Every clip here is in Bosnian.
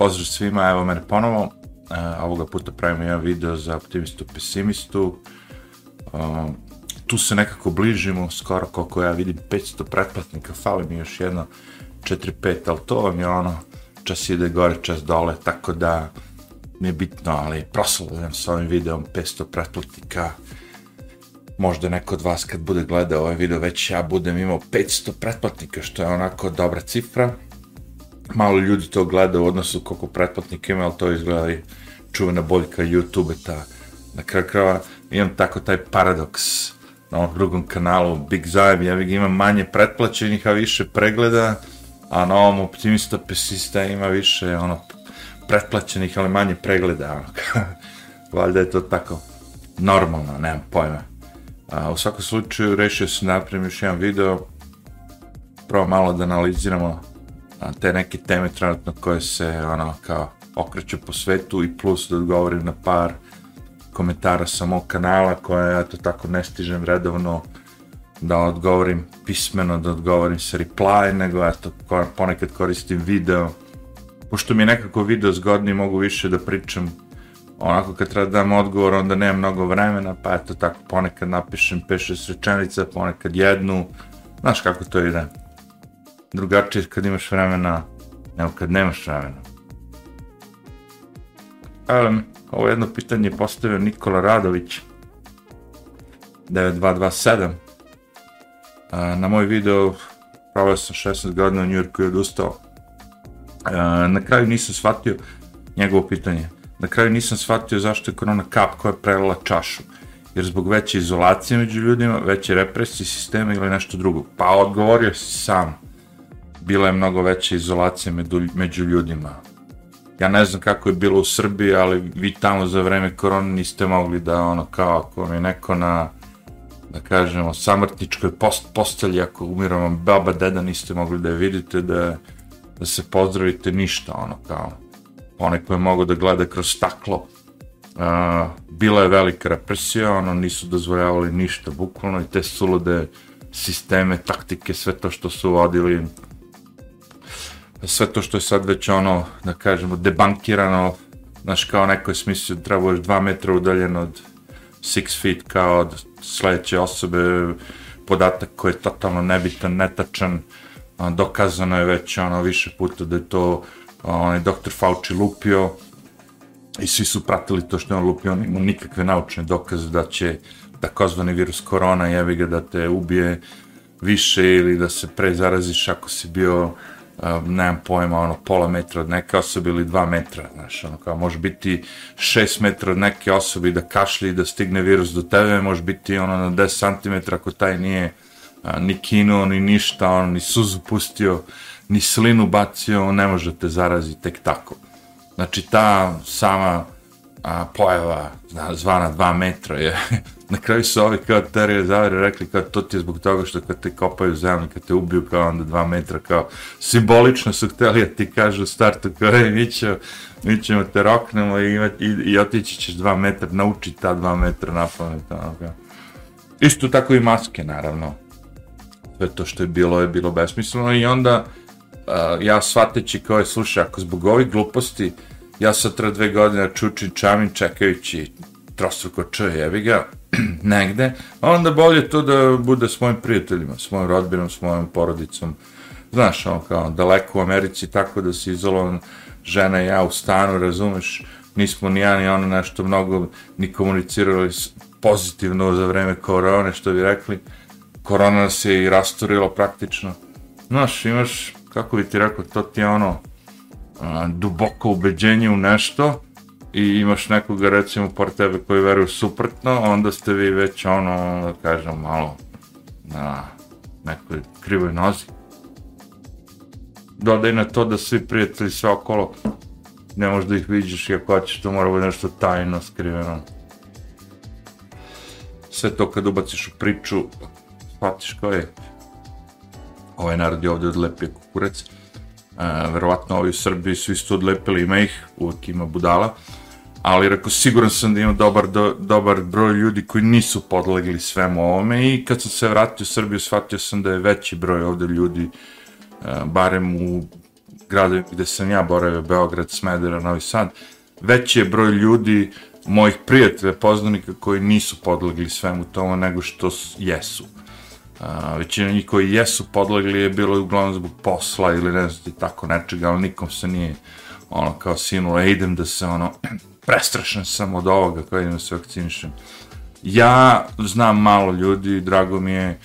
pozdrav svima, evo mene ponovo. Uh, ovoga puta pravimo jedan video za optimistu pesimistu. Uh, tu se nekako bližimo, skoro koliko ja vidim, 500 pretplatnika, fali mi još jedno 4-5, ali to vam je ono, čas ide gore, čas dole, tako da nije bitno, ali proslavljam s ovim videom 500 pretplatnika. Možda neko od vas kad bude gledao ovaj video, već ja budem imao 500 pretplatnika, što je onako dobra cifra malo ljudi to gleda u odnosu koliko pretplatnika ima, ali to izgleda i čuvena boljka YouTube, ta na kraju krava imam tako taj paradoks na ovom drugom kanalu Big Zajem, ja bih imam manje pretplaćenih, a više pregleda, a na ovom optimista pesista ima više ono pretplaćenih, ali manje pregleda, ono, valjda je to tako normalno, nemam pojma. A, u svakom slučaju rešio sam napravim još jedan video, prvo malo da analiziramo te neke teme trenutno koje se ono kao okreću po svetu i plus da odgovorim na par komentara sa mog kanala koje ja to tako ne stižem redovno da odgovorim pismeno, da odgovorim sa reply, nego ja to ponekad koristim video. Pošto mi je nekako video zgodni, mogu više da pričam onako kad treba da dam odgovor, onda nemam mnogo vremena, pa eto tako ponekad napišem 5-6 rečenica, ponekad jednu, znaš kako to ide drugačije kad imaš vremena nego kad nemaš vremena. Um, ovo jedno pitanje postavio Nikola Radović 9227 e, na moj video pravio sam 16 godina u New Yorku i odustao. E, na kraju nisam shvatio njegovo pitanje. Na kraju nisam shvatio zašto je korona kap koja je prelila čašu. Jer zbog veće izolacije među ljudima, veće represije sistema ili nešto drugo. Pa odgovorio si sam bila je mnogo veća izolacija među, među ljudima. Ja ne znam kako je bilo u Srbiji, ali vi tamo za vreme korona niste mogli da ono kao ako vam je neko na da kažemo samrtničkoj post, postelji, ako umira vam baba, deda, niste mogli da je vidite, da, da se pozdravite, ništa ono kao onaj koje je da gleda kroz staklo. Uh, bila je velika represija, ono nisu dozvoljavali ništa bukvalno i te sulude sisteme, taktike, sve to što su vodili sve to što je sad već ono, da kažemo, debankirano, znaš, kao neko je smislio da treba još dva metra udaljen od six feet kao od sledeće osobe, podatak koji je totalno nebitan, netačan, dokazano je već ono više puta da je to onaj doktor Fauci lupio i svi su pratili to što je on lupio, on ima nikakve naučne dokaze da će takozvani virus korona jebi ga da te ubije više ili da se pre zaraziš ako si bio Ehm, nemam pojma, ono, pola metra od neke osobe ili dva metra, znaš, ono, kao, može biti šest metra od neke osobe i da kašlji i da stigne virus do tebe, može biti, ono, na 10 cm ako taj nije a, ni kinuo, ni ništa, ono, ni suzu pustio, ni slinu bacio, on ne može te zaraziti tek tako. Znači, ta sama a, pojava, zna, zvana dva metra je, na kraju su ovi kao terije zavere rekli kao to ti je zbog toga što kad te kopaju zemlju, kad te ubiju kao onda dva metra, kao simbolično su hteli da ti kažu u startu kao je, mi, će, mi ćemo te roknemo i, i, i otići ćeš dva metra, nauči ta dva metra na pamet, ono kao. Isto tako i maske, naravno. Sve to što je bilo je bilo besmisleno i onda uh, ja shvateći kao je, slušaj, ako zbog ovih gluposti ja sam tra dve godine čučim čamin čekajući trostruko č, jevi ga, negde, a onda bolje to da bude s mojim prijateljima, s mojim rodbinom, s mojom porodicom, znaš, ono kao, daleko u Americi, tako da si izolovan žena i ja u stanu, razumeš, nismo ni ja ni ona nešto mnogo ni komunicirali pozitivno za vreme korone, što bi rekli, korona nas je i rasturila praktično. Znaš, imaš, kako bi ti rekao, to ti je ono, a, duboko ubeđenje u nešto, i imaš nekoga recimo par tebe koji veruje suprotno, onda ste vi već ono, da kažem, malo na nekoj krivoj nozi. Dodaj na to da svi prijatelji sve okolo ne možeš da ih vidiš i ako hoćeš to mora biti nešto tajno, skriveno. Sve to kad ubaciš u priču, shvatiš ko je ovaj narod je ovdje odlepio kukurec. Uh, verovatno ovi u Srbiji su isto odlepili, ima ih, uvek ima budala ali rekao, siguran sam da ima dobar, do, dobar broj ljudi koji nisu podlegli svemu ovome i kad sam se vratio u Srbiju, shvatio sam da je veći broj ovde ljudi, uh, barem u gradovima gde sam ja boravio, Beograd, Smedera, Novi Sad, veći je broj ljudi, mojih prijatelja, poznanika koji nisu podlegli svemu tomu nego što jesu. A, većina njih koji jesu podlegli je bilo uglavnom zbog posla ili ne znam tako nečega, ali nikom se nije ono kao sinulo, e, idem da se ono, prestrašen sam od ovoga kao idem da se vakcinišem. Ja znam malo ljudi, drago mi je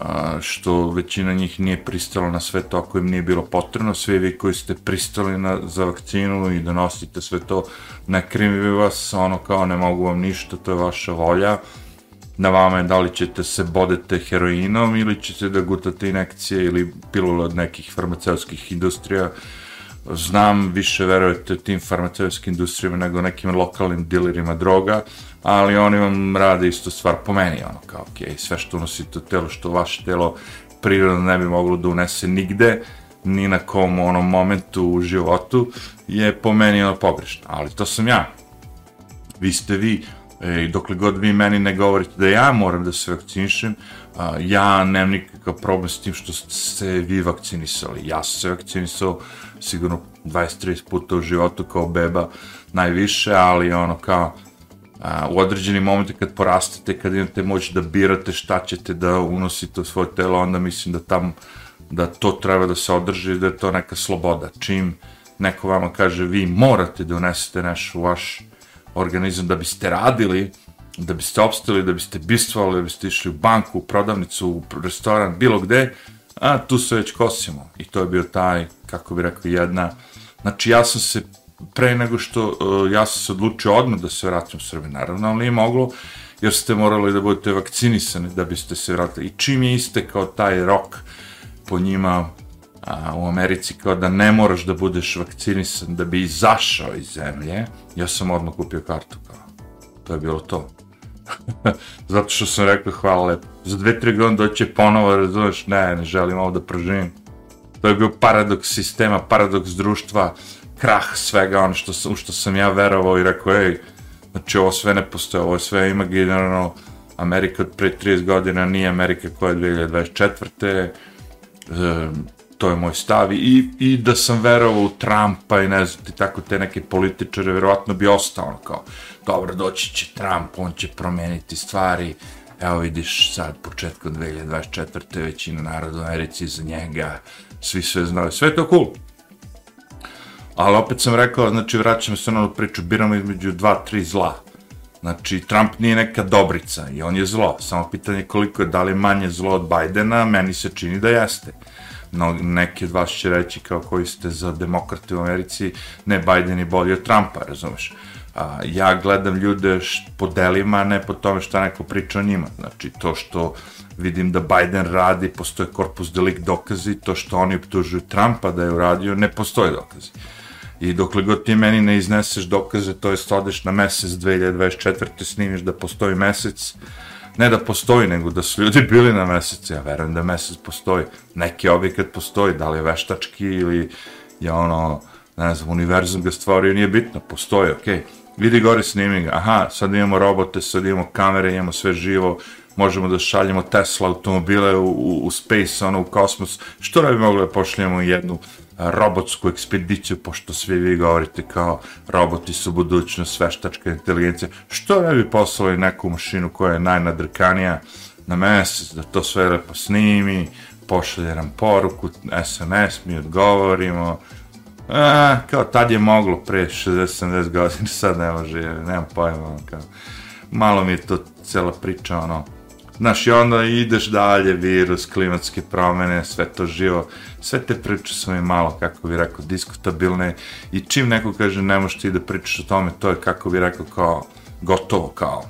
a, što većina njih nije pristala na sve to ako im nije bilo potrebno, Svi vi koji ste pristali na, za vakcinu i donosite sve to, ne krivi vas, ono kao ne mogu vam ništa, to je vaša volja, na vama je da li ćete se bodete heroinom ili ćete da gutate inekcije ili pilule od nekih farmaceutskih industrija. Znam, više verujete tim farmaceutskim industrijama nego nekim lokalnim dilerima droga, ali oni vam rade isto stvar po meni, ono kao, ok, sve što unosite u telo, što vaše telo prirodno ne bi moglo da unese nigde, ni na kom onom momentu u životu, je po meni ono pogrešno, ali to sam ja. Vi ste vi, E, dokle god vi meni ne govorite da ja moram da se vakcinišem, a, ja nemam nikakav problem s tim što ste se vi vakcinisali. Ja sam se vakcinisao sigurno 20-30 puta u životu kao beba najviše, ali ono kao a, u određeni momenti kad porastete, kad imate moć da birate šta ćete da unosite u svoje telo, onda mislim da tam da to treba da se održi, da je to neka sloboda. Čim neko vama kaže vi morate da unesete nešto u vaš organizam da biste radili, da biste opstali, da biste bistvali, da biste išli u banku, u prodavnicu, u restoran, bilo gde, a tu se već kosimo. I to je bio taj, kako bi rekao, jedna... Znači, ja sam se, pre nego što, uh, ja sam se odlučio odmah da se vratim u Srbiju, naravno, ali nije moglo, jer ste morali da budete vakcinisani da biste se vratili. I čim je istekao taj rok po njima, a, u Americi kao da ne moraš da budeš vakcinisan da bi izašao iz zemlje, ja sam odmah kupio kartu kao. To je bilo to. Zato što sam rekao hvala lepo. Za dve, tri godine doće ponovo, razumeš, ne, ne želim ovo da proživim. To je bio paradoks sistema, paradoks društva, krah svega, ono što sam, što sam ja verovao i rekao, ej, znači ovo sve ne postoje, ovo sve imaginarno, Amerika od pre 30 godina nije Amerika koja je 2024. Um, to je moj stav i, i da sam verovao u Trumpa i ne znam ti tako te neke političare, verovatno bi ostao ono kao, dobro, doći će Trump, on će promeniti stvari, evo vidiš sad početkom 2024. većina naroda u Americi za njega, svi sve znaju, sve je to cool. Ali opet sam rekao, znači vraćam se na onu priču, biramo između dva, tri zla. Znači, Trump nije neka dobrica i on je zlo. Samo pitanje koliko je, da li manje zlo od Bajdena, meni se čini da jeste no, neki od vas će reći kao koji ste za demokrate u Americi, ne Biden je bolji od Trumpa, razumeš? A, ja gledam ljude po delima, ne po tome šta neko priča o njima. Znači, to što vidim da Biden radi, postoje korpus delik dokazi, to što oni optužuju Trumpa da je uradio, ne postoje dokazi. I dokle god ti meni ne izneseš dokaze, to je odeš na mesec 2024. snimiš da postoji mesec, ne da postoji, nego da su ljudi bili na mesecu, ja verujem da mesec postoji, neki objekat postoji, da li je veštački ili je ono, ne znam, univerzum ga stvorio, nije bitno, postoji, okej. Okay. Vidi gore snimi ga, aha, sad imamo robote, sad imamo kamere, imamo sve živo, možemo da šaljemo Tesla automobile u, u, u space, ono, u kosmos, što ne bi mogli da pošljemo jednu robotsku ekspediciju, pošto svi vi govorite kao roboti su budućnost, veštačka inteligencija, što ne bi poslali neku mašinu koja je najnadrkanija na mesec, da to sve lepo snimi, pošalje nam poruku, SMS, mi odgovorimo, a, kao tad je moglo pre 60-70 godina, sad ne može, nemam pojma, ono kao, malo mi je to cela priča, ono, Znaš, i onda ideš dalje, virus, klimatske promene, sve to živo, sve te priče su mi malo, kako bi rekao, diskutabilne i čim neko kaže ne možeš ti da pričaš o tome, to je, kako bi rekao, kao gotovo, kao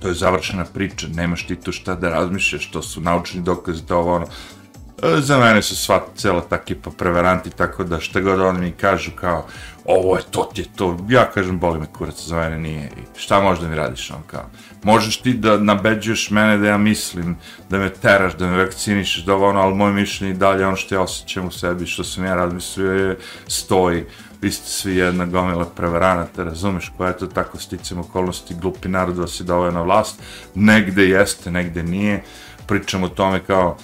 to je završena priča, nemaš ti tu šta da razmišljaš, to su naučni dokaze, to ovo ono, E, za mene su sva cela ta kipa preveranti, tako da šta god oni mi kažu kao, ovo je to ti je to, ja kažem, boli me kurac, za mene nije, i šta možda mi radiš, on kao, možeš ti da nabeđuješ mene da ja mislim, da me teraš, da me vakcinišeš, da ovo ono, ali moje mišljenje i dalje, ono što ja osjećam u sebi, što sam ja razmislio je, stoji, vi ste svi jedna gomila prevaranata, razumeš, koja je to tako sticam okolnosti, glupi narod vas je doveo na vlast, negde jeste, negde nije, pričam o tome kao,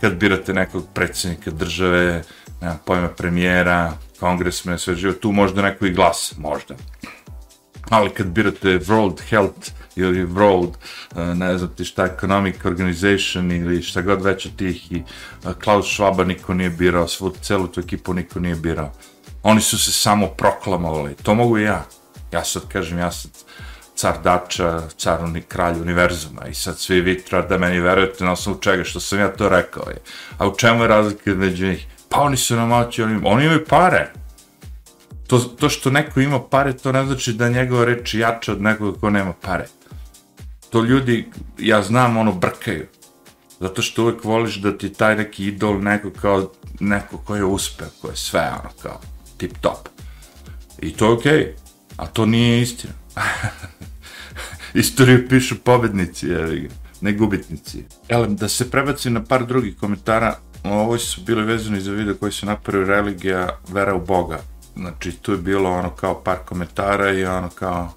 kad birate nekog predsjednika države, nema pojma premijera, kongresmena, sve živo, tu možda neko i glas, možda. Ali kad birate World Health ili World, e, ne znam ti šta, Economic Organization ili šta god već od tih i e, Klaus Schwaba niko nije birao, svu celu tu ekipu niko nije birao. Oni su se samo proklamovali, to mogu i ja. Ja sad kažem, ja sad car Dača, car uni, kralj univerzuma i sad svi vi treba da meni verujete na osnovu čega što sam ja to rekao. Je. A u čemu je razlika među njih? Pa oni su na moći, oni, oni imaju pare. To, to što neko ima pare, to ne znači da njegova reč je jača od nekoga ko nema pare. To ljudi, ja znam, ono, brkaju. Zato što uvek voliš da ti taj neki idol neko kao neko ko je uspeo, ko je sve, ono, kao tip top. I to je okej, okay, a to nije istina. Istoriju pišu pobednici, jevi ne gubitnici. Elem, da se prebacim na par drugih komentara, Ono, ovo su bili vezani za video koji su napravili religija vera u Boga. Znači, tu je bilo ono kao par komentara i ono kao,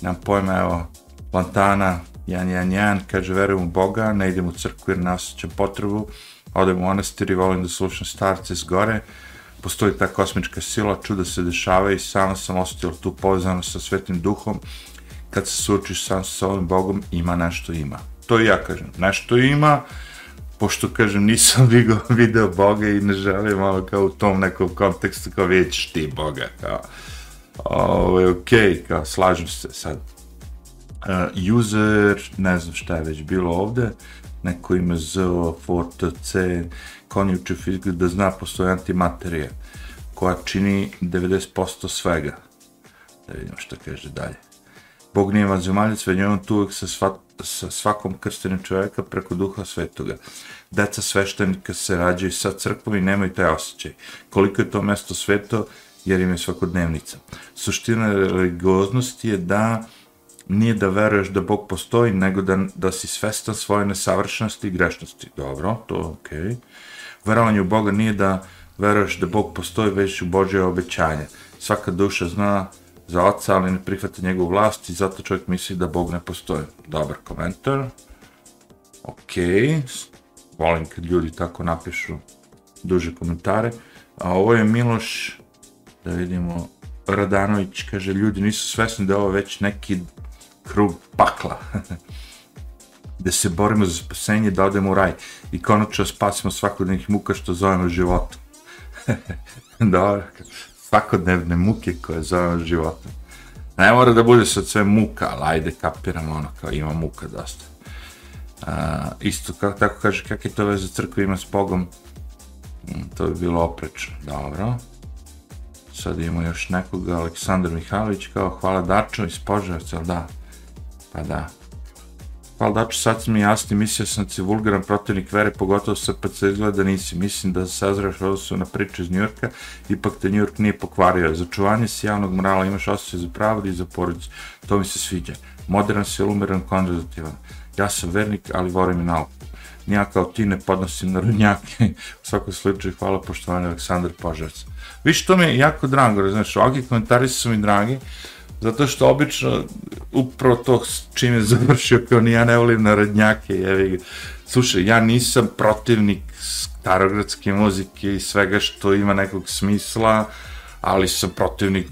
nemam pojma, evo, Fontana, jan, jan, jan, kaže, verujem u Boga, ne idem u crkvu jer ne osjećam potrebu, odem u monastir i volim da slušam starce s gore, postoji ta kosmička sila, čuda se dešava i sama sam osjetila tu povezano sa svetim duhom, kad se suočiš sam sa ovim Bogom, ima nešto ima. To i ja kažem, nešto ima, pošto kažem nisam vidio, video Boga i ne želim malo kao u tom nekom kontekstu kao vidjeć ti Boga, kao ovo je okej, okay, kao slažem se sad. Uh, user, ne znam šta je već bilo ovde, neko ime ZO, Forte, C, konjuče fiziku, da zna postoje antimaterija koja čini 90% svega. Da vidimo što kaže dalje. Bog nije vanzemaljac, već on tu uvijek sa, sva, sa svakom krstenim čovjeka preko duha svetoga. Deca sveštenika se rađaju sa crkvom i nemaju taj osjećaj. Koliko je to mesto sveto, jer im je svakodnevnica. Suština religioznosti je da nije da veruješ da Bog postoji, nego da, da si svestan svoje nesavršenosti i grešnosti. Dobro, to je okej. Okay. Verovanje u Boga nije da veruješ da Bog postoji, već u Božje obećanje. Svaka duša zna za oca, ali ne prihvata njegovu vlast i zato čovjek misli da Bog ne postoji. Dobar komentar. Ok. Volim kad ljudi tako napišu duže komentare. A ovo je Miloš, da vidimo, Radanović kaže, ljudi nisu svesni da je ovo već neki krug pakla. da se borimo za spasenje, da odemo u raj i konačno spasimo svakodnevnih muka što zovemo životom. Dobro, svakodnevne muke koje zovem životom. Ne mora da bude sad sve muka, ali ajde kapiram ono kao ima muka dosta. Uh, isto kako tako kaže, kak je to veze crkva ima s Bogom, mm, to bi bilo oprečno. Dobro. Sad imamo još nekoga, Aleksandar Mihajlović, kao hvala Dačo iz Požarca, da? Pa da. Hvala Dačo, sad mi jasni, mislio sam da si vulgaran protivnik vere, pogotovo sa PC izgleda nisi. Mislim da sazraš odnosu na priču iz Njurka, ipak te Njurk nije pokvario. Za čuvanje si javnog morala imaš osjećaj za pravdu i za porodicu. To mi se sviđa. Modern si, lumeran, konzervativan. Ja sam vernik, ali volim i nauku. Nija kao ti ne podnosim na runjake. U svakom slučaju, hvala poštovanje Aleksandar Požarac. Viš, to mi je jako drago, razumiješ, ovakvi komentari su mi dragi, zato što obično upravo to čim je završio kao ni ja ne volim narodnjake jevi slušaj ja nisam protivnik starogradske muzike i svega što ima nekog smisla ali sam protivnik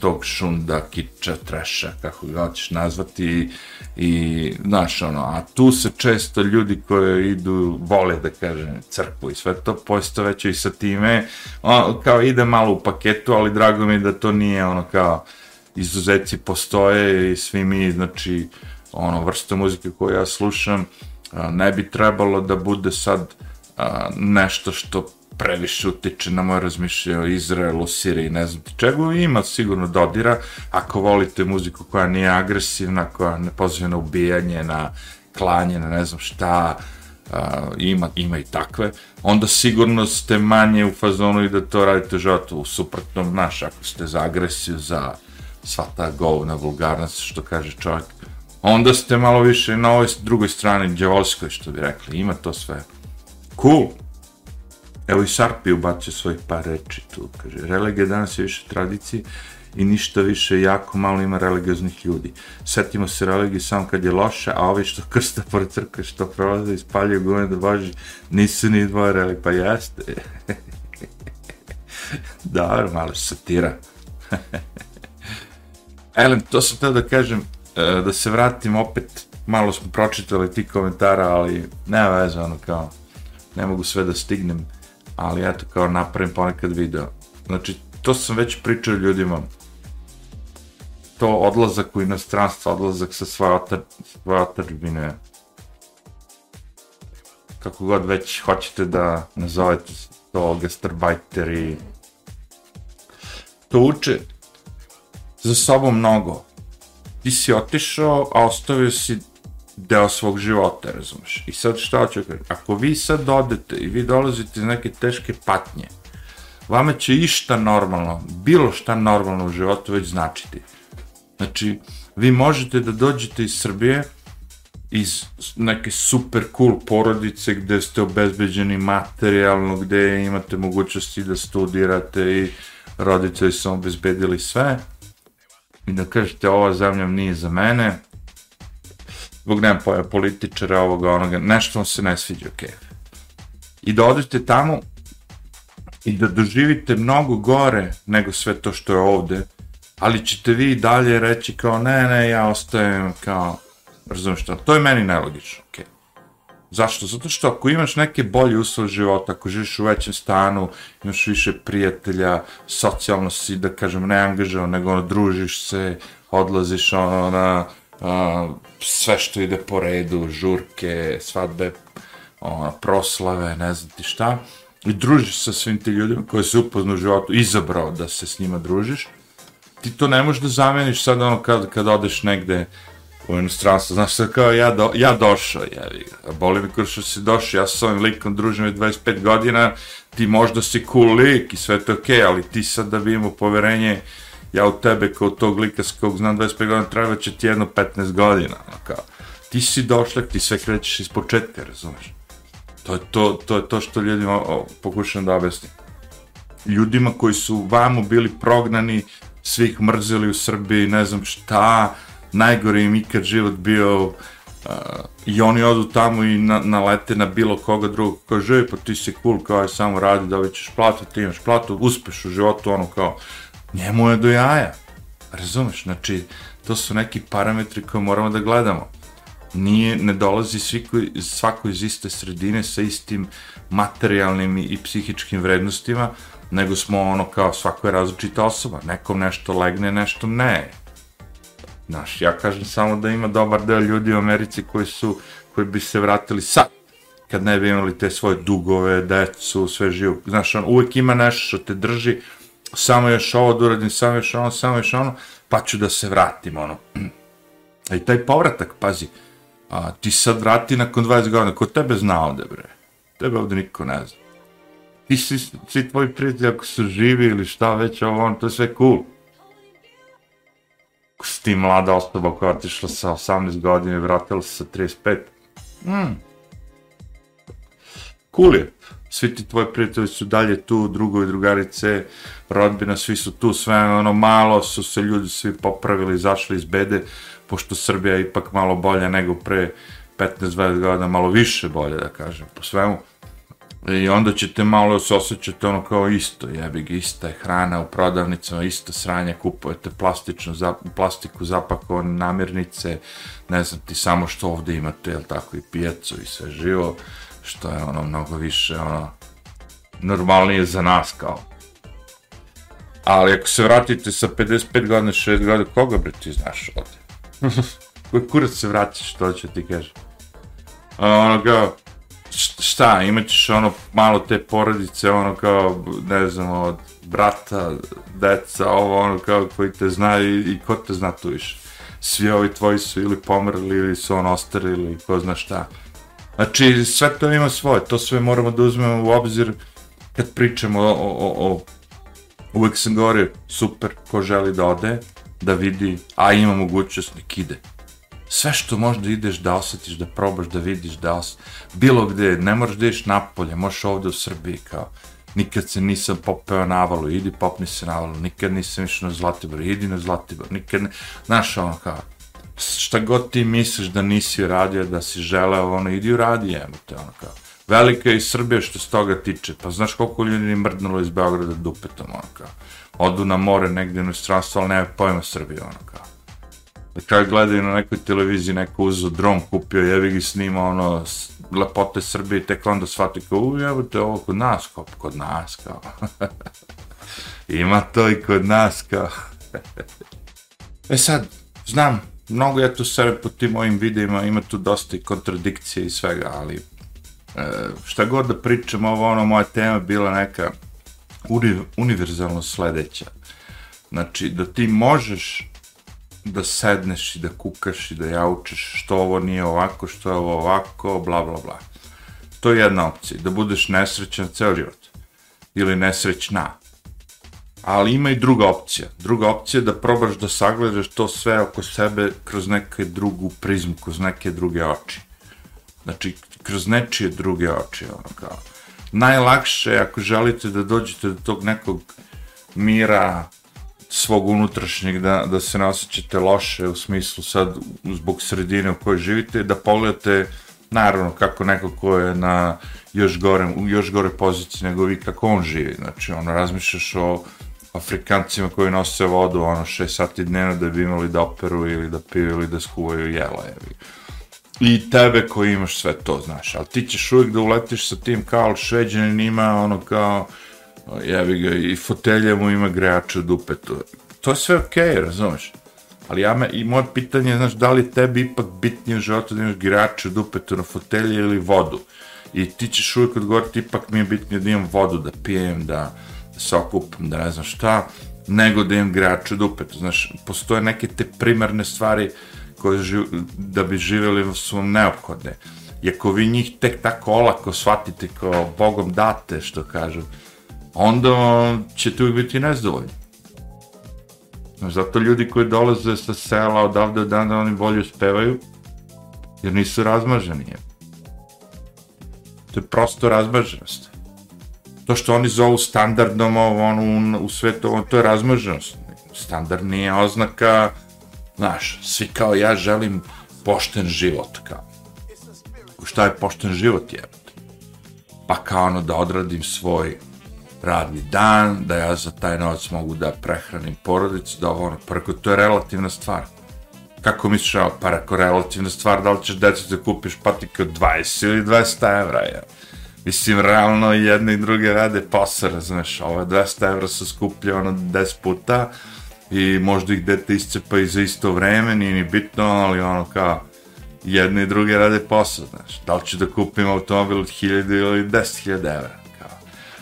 tog šunda, kiča, treša, kako ga hoćeš nazvati i, znaš, ono, a tu se često ljudi koji idu, vole da kažem, crkvu i sve to posto već i sa time, on, kao ide malo u paketu, ali drago mi je da to nije ono kao, izuzetci postoje i svi mi, znači, ono, vrsta muzike koju ja slušam, ne bi trebalo da bude sad nešto što previše utiče na moje razmišljanje o Izraelu, Siriji, ne znam ti čega, ima sigurno dodira, ako volite muziku koja nije agresivna, koja ne poziva na ubijanje, na klanje, na ne znam šta, uh, ima, ima i takve, onda sigurno ste manje u fazonu i da to radite u životu, u suprotnom, naš, ako ste za agresiju, za sva ta govna vulgarnost, što kaže čovjek, onda ste malo više na ovoj drugoj strani, djevolskoj, što bi rekli, ima to sve. Cool! Evo i Sarpi ubacio svoj par reči tu, kaže, religija danas je više tradicije i ništa više, jako malo ima religioznih ljudi. Setimo se religije samo kad je loše, a ovi što krsta pored crkve, što prolaze i spaljuju gume do Boži, nisu ni dvoje religije, pa jeste. Dobro, malo satira. Elem, to sam teo da kažem, e, da se vratim opet, malo smo pročitali ti komentara, ali nema veze, ono kao, ne mogu sve da stignem, ali eto, kao napravim ponekad video. Znači, to sam već pričao ljudima, to odlazak u inostranstvo, odlazak sa svoje, otar, svoje otačbine, kako god već hoćete da nazovete to gastarbajteri, to uče za sobom mnogo. Ti si otišao, a ostavio si deo svog života, razumeš? I sad šta ću kažem? Ako vi sad odete i vi dolazite iz neke teške patnje, vama će išta normalno, bilo šta normalno u životu već značiti. Znači, vi možete da dođete iz Srbije, iz neke super cool porodice gde ste obezbeđeni materijalno, gde imate mogućnosti da studirate i roditelji su obezbedili sve, i da kažete ova zemlja nije za mene, zbog nema pa poja političara, ovoga, onoga, nešto vam se ne sviđa, okej. Okay. I da odete tamo i da doživite mnogo gore nego sve to što je ovde, ali ćete vi dalje reći kao ne, ne, ja ostajem kao, razumiješ što, to je meni nelogično, okej. Okay. Zašto? Zato što ako imaš neke bolje uslove života, ako živiš u većem stanu, imaš više prijatelja, socijalno si, da kažem, ne angažavan, nego ono, družiš se, odlaziš ono, na a, sve što ide po redu, žurke, svadbe, ono, proslave, ne znam ti šta, i družiš sa svim ti ljudima koji se upoznu u životu, izabrao da se s njima družiš, ti to ne možeš da zameniš sad ono kad, kad odeš negde, u inostranstvo, znaš sve kao ja, do, ja došao, jevi ga, boli mi kao što si došao, ja sa ovim likom družim 25 godina, ti možda si cool lik i sve to okej, okay, ali ti sad da bi imao poverenje, ja u tebe kao tog lika s kog znam 25 godina, treba će ti jedno 15 godina, ono kao, ti si došlak, ti sve krećeš iz početka, razumeš? To je to, to, je to što ljudima o, pokušam da objasnim. Ljudima koji su vamo bili prognani, svih mrzili u Srbiji, ne znam šta, najgore im ikad život bio uh, i oni odu tamo i na, nalete na bilo koga drugog kao živi, pa ti si cool, kao je samo radi da li ćeš platu, ti imaš platu, uspeš u životu, ono kao, njemu je do jaja, razumeš, znači, to su neki parametri koje moramo da gledamo. Nije, ne dolazi svi koji, svako iz iste sredine sa istim materijalnim i psihičkim vrednostima, nego smo ono kao svako je različita osoba, nekom nešto legne, nešto ne, Znaš, ja kažem samo da ima dobar deo ljudi u Americi koji su, koji bi se vratili sad, kad ne bi imali te svoje dugove, decu, sve živo. Znaš, on uvek ima nešto što te drži, samo još ovo da uradim, samo još ono, samo još ono, pa ću da se vratim, ono. I taj povratak, pazi, a, ti sad vrati nakon 20 godina, ko tebe zna ovde, bre? Tebe ovde niko ne zna. Ti si, svi tvoji prijatelji, ako su živi ili šta već, ovo, on, to je sve cool s ti mlada osoba koja je otišla sa 18 godina i vratila se sa 35. Mm. Cool je. Svi ti tvoji prijatelji su dalje tu, drugovi, drugarice, rodbina, svi su tu, sve ono malo su se ljudi svi popravili, izašli iz bede, pošto Srbija je ipak malo bolja nego pre 15-20 godina, malo više bolje da kažem, po svemu. I onda ćete malo se osjećati ono kao isto, jebi ga, ista je hrana u prodavnicama, isto sranje, kupujete plastičnu, za, plastiku zapakovane namirnice, ne znam ti samo što ovde imate, jel tako, i pijecu i sve živo, što je ono mnogo više, ono, normalnije za nas kao. Ali ako se vratite sa 55 godina, 6 godina, koga bre ti znaš ovde? Koji kurac se vratiš, to ću ti kažem. Ono kao, šta, imat ćeš ono malo te porodice, ono kao, ne znam, od brata, deca, ovo ono kao koji te zna i, i ko te zna tu više. Svi ovi tvoji su ili pomrli ili su on ostari ili ko zna šta. Znači, sve to ima svoje, to sve moramo da uzmemo u obzir kad pričamo o, o, o, uvek sam govorio, super, ko želi da ode, da vidi, a ima mogućnost, nek ide sve što možda ideš da osjetiš, da probaš, da vidiš, da os... bilo gde, ne moraš da ideš napolje, možeš ovde u Srbiji kao, nikad se nisam popeo na avalu, idi popni se na avalu, nikad nisam išao na Zlatibor, idi na Zlatibor, nikad ne, znaš, ono kao, šta god ti misliš da nisi radio, da si želeo, ono, idi uradi, jemo te, ono kao, velika je i Srbija što se toga tiče, pa znaš koliko ljudi mrdnulo iz Beograda dupetom, ono kao, odu na more negdje u stranstvo, ali nema pojma Srbije, ono kao na kraju gledaju na nekoj televiziji, neko uzo dron, kupio, jevi gi snima, ono, lepote Srbije, tek onda shvati kao, uj, evo te ovo kod nas, kao, kod nas, kao. Ima to i kod nas, kao. e sad, znam, mnogo ja tu sebe po tim mojim videima, ima tu dosta i kontradikcije i svega, ali e, šta god da pričam, ovo ono, moja tema bila neka uni, univerzalno sledeća. Znači, da ti možeš da sedneš i da kukaš i da jaučeš što ovo nije ovako, što je ovo ovako, bla, bla, bla. To je jedna opcija, da budeš nesrećan ceo život. Ili nesrećna. Ali ima i druga opcija. Druga opcija je da probaš da sagledaš to sve oko sebe kroz neke drugu prizmu, kroz neke druge oči. Znači, kroz nečije druge oči, ono kao. Najlakše ako želite da dođete do tog nekog mira, svog unutrašnjeg, da, da se ne osjećate loše u smislu sad zbog sredine u kojoj živite, da pogledate naravno kako neko ko je na još gore, u još gore poziciji nego vi kako on živi. Znači, ono, razmišljaš o Afrikancima koji nose vodu ono 6 sati dnevno da bi imali da operu ili da piju ili da skuvaju jela. Jevi. I tebe koji imaš sve to, znaš. Ali ti ćeš uvijek da uletiš sa tim kao šveđanin ima ono kao jevi ga, i fotelje mu ima grejače u dupetu. To je sve okej, okay, razumeš? Ali ja me, i moje pitanje je, znaš, da li tebi ipak bitnije u životu da imaš grejače u dupetu na fotelje ili vodu? I ti ćeš uvijek odgovoriti, ipak mi je bitnije da imam vodu, da pijem, da, da se okupam, da ne znam šta, nego da imam grejače u dupetu. Znaš, postoje neke te primarne stvari koje živ, da bi živjeli su vam neophodne. I ako vi njih tek tako olako shvatite kao Bogom date, što kažu, onda će tu biti nezdovoljni. Zato ljudi koji dolaze sa sela odavde od dana, oni bolje uspevaju, jer nisu razmaženi. To je prosto razmaženost. To što oni zovu standardnom ono, u svetu, ono, to je razmaženost. Standard nije oznaka, znaš, svi kao ja želim pošten život, kao. Šta je pošten život, jebate? Pa kao ono da odradim svoj radni dan, da ja za taj novac mogu da prehranim porodicu, da ovo ono, preko to je relativna stvar. Kako misliš, evo, par ako relativna stvar, da li ćeš decu da kupiš patike od 20 ili 200 evra, ja. Mislim, realno jedne i druge rade posao, razumeš, ove 200 evra su skuplje ono 10 puta i možda ih dete iscepa i za isto vreme, nije ni bitno, ali ono kao, jedne i druge rade posao, znaš, da li ću da kupim automobil od 1000 ili 10.000 evra,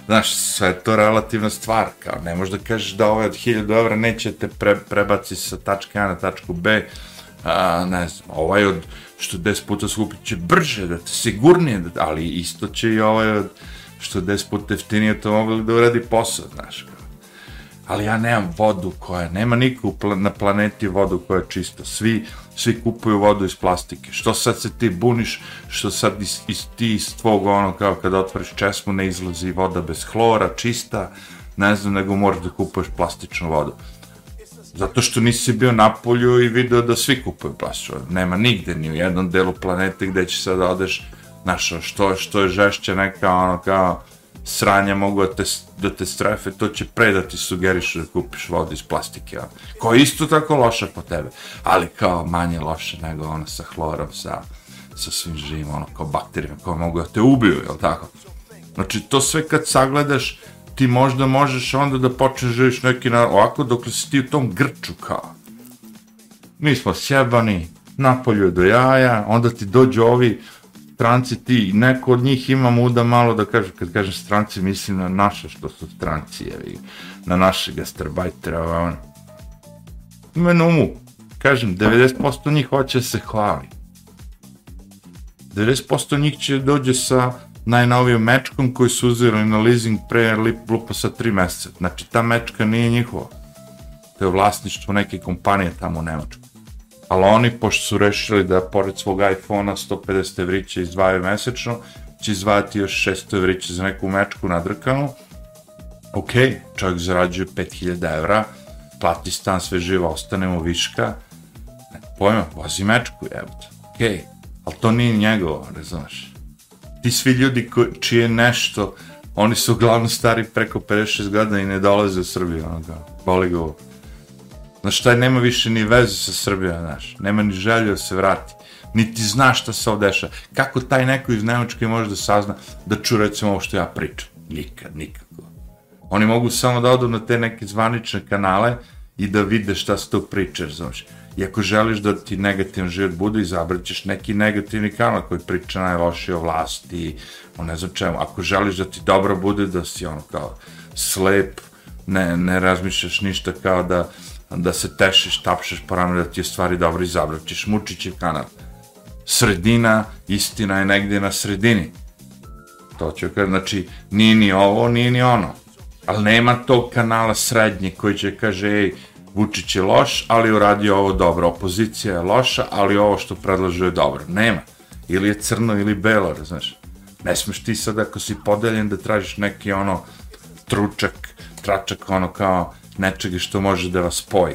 znaš, sve to relativna stvar, kao ne možeš da kažeš da ovaj od 1000 evra neće te pre, prebaci sa tačke A na tačku B, a, ne znam, ovaj od što 10 puta skupi će brže, da te sigurnije, da, ali isto će i ovaj od što 10 puta jeftinije to mogli da uradi posao, znaš, kao ali ja nemam vodu koja, nema niko na planeti vodu koja je čista, svi, svi kupuju vodu iz plastike. Što sad se ti buniš, što sad iz, iz, ti iz tvog ono kao kad otvoriš česmu ne izlazi voda bez hlora, čista, ne znam, nego moraš da kupuješ plastičnu vodu. Zato što nisi bio na polju i video da svi kupuju plastičnu vodu. Nema nigde, ni u jednom delu planete gde će sad odeš, znaš, što, što je žešće neka ono kao sranja mogu da te, da te strefe, to će pre da ti sugerišu da kupiš vodu iz plastike, ono. koja je isto tako loša po tebe, ali kao manje loše nego ono sa hlorom, sa, sa svim živim, ono kao bakterijama koje mogu da te ubiju, jel tako? Znači, to sve kad sagledaš, ti možda možeš onda da počneš živiš neki na ovako, dok si ti u tom grču kao. Mi smo sjebani, napolju do jaja, onda ti dođu ovi, stranci ti, neko od njih ima muda malo da kaže, kad kažem stranci, mislim na naše što su stranci, jevi, na naše gastarbajtera, ono. Ima na umu, kažem, 90% njih hoće se hvali. 90% njih će dođe sa najnovijom mečkom koji su uzeli na leasing pre lupa sa 3 meseca. Znači, ta mečka nije njihova. To je vlasništvo neke kompanije tamo u Nemačku ali oni, pošto su rešili da pored svog iPhone-a 150 evrića izdvajaju mesečno, će izdvajati još 600 evrića za neku mečku nadrkanu, ok, čovjek zarađuje 5000 evra, plati stan sve živo, ostanemo viška, ne, pojma, vozi mečku, jebate, ok, ali to nije njegovo, ne znaš. Ti svi ljudi ko, čije nešto, oni su uglavnom stari preko 56 godina i ne dolaze u Srbiju, ono ga, boli ga ovo. Znaš, taj nema više ni veze sa Srbijom, znaš, nema ni želju da se vrati, niti zna šta se ovdje deša. Kako taj neko iz Nemačke može da sazna da ču recimo ovo što ja pričam? Nikad, nikako. Oni mogu samo da odu na te neke zvanične kanale i da vide šta se to priča, znaš. I ako želiš da ti negativan život bude, izabraćeš neki negativni kanal koji priča najlošije o vlasti, o ne znam čemu. Ako želiš da ti dobro bude, da si ono kao slep, ne, ne razmišljaš ništa kao da, da se tešiš, tapšeš po da ti je stvari dobro, izabraćeš Mučićev kanal. Sredina, istina je negdje na sredini. To ću kada, znači, nije ni ovo, nije ni ono. Ali nema tog kanala srednje koji će kaže, ej, Vučić je loš, ali uradio ovo dobro. Opozicija je loša, ali ovo što predlažu je dobro. Nema. Ili je crno ili belo, znaš. Ne smeš ti sad ako si podeljen da tražiš neki ono tručak, tračak ono kao nečega što može da vas spoji.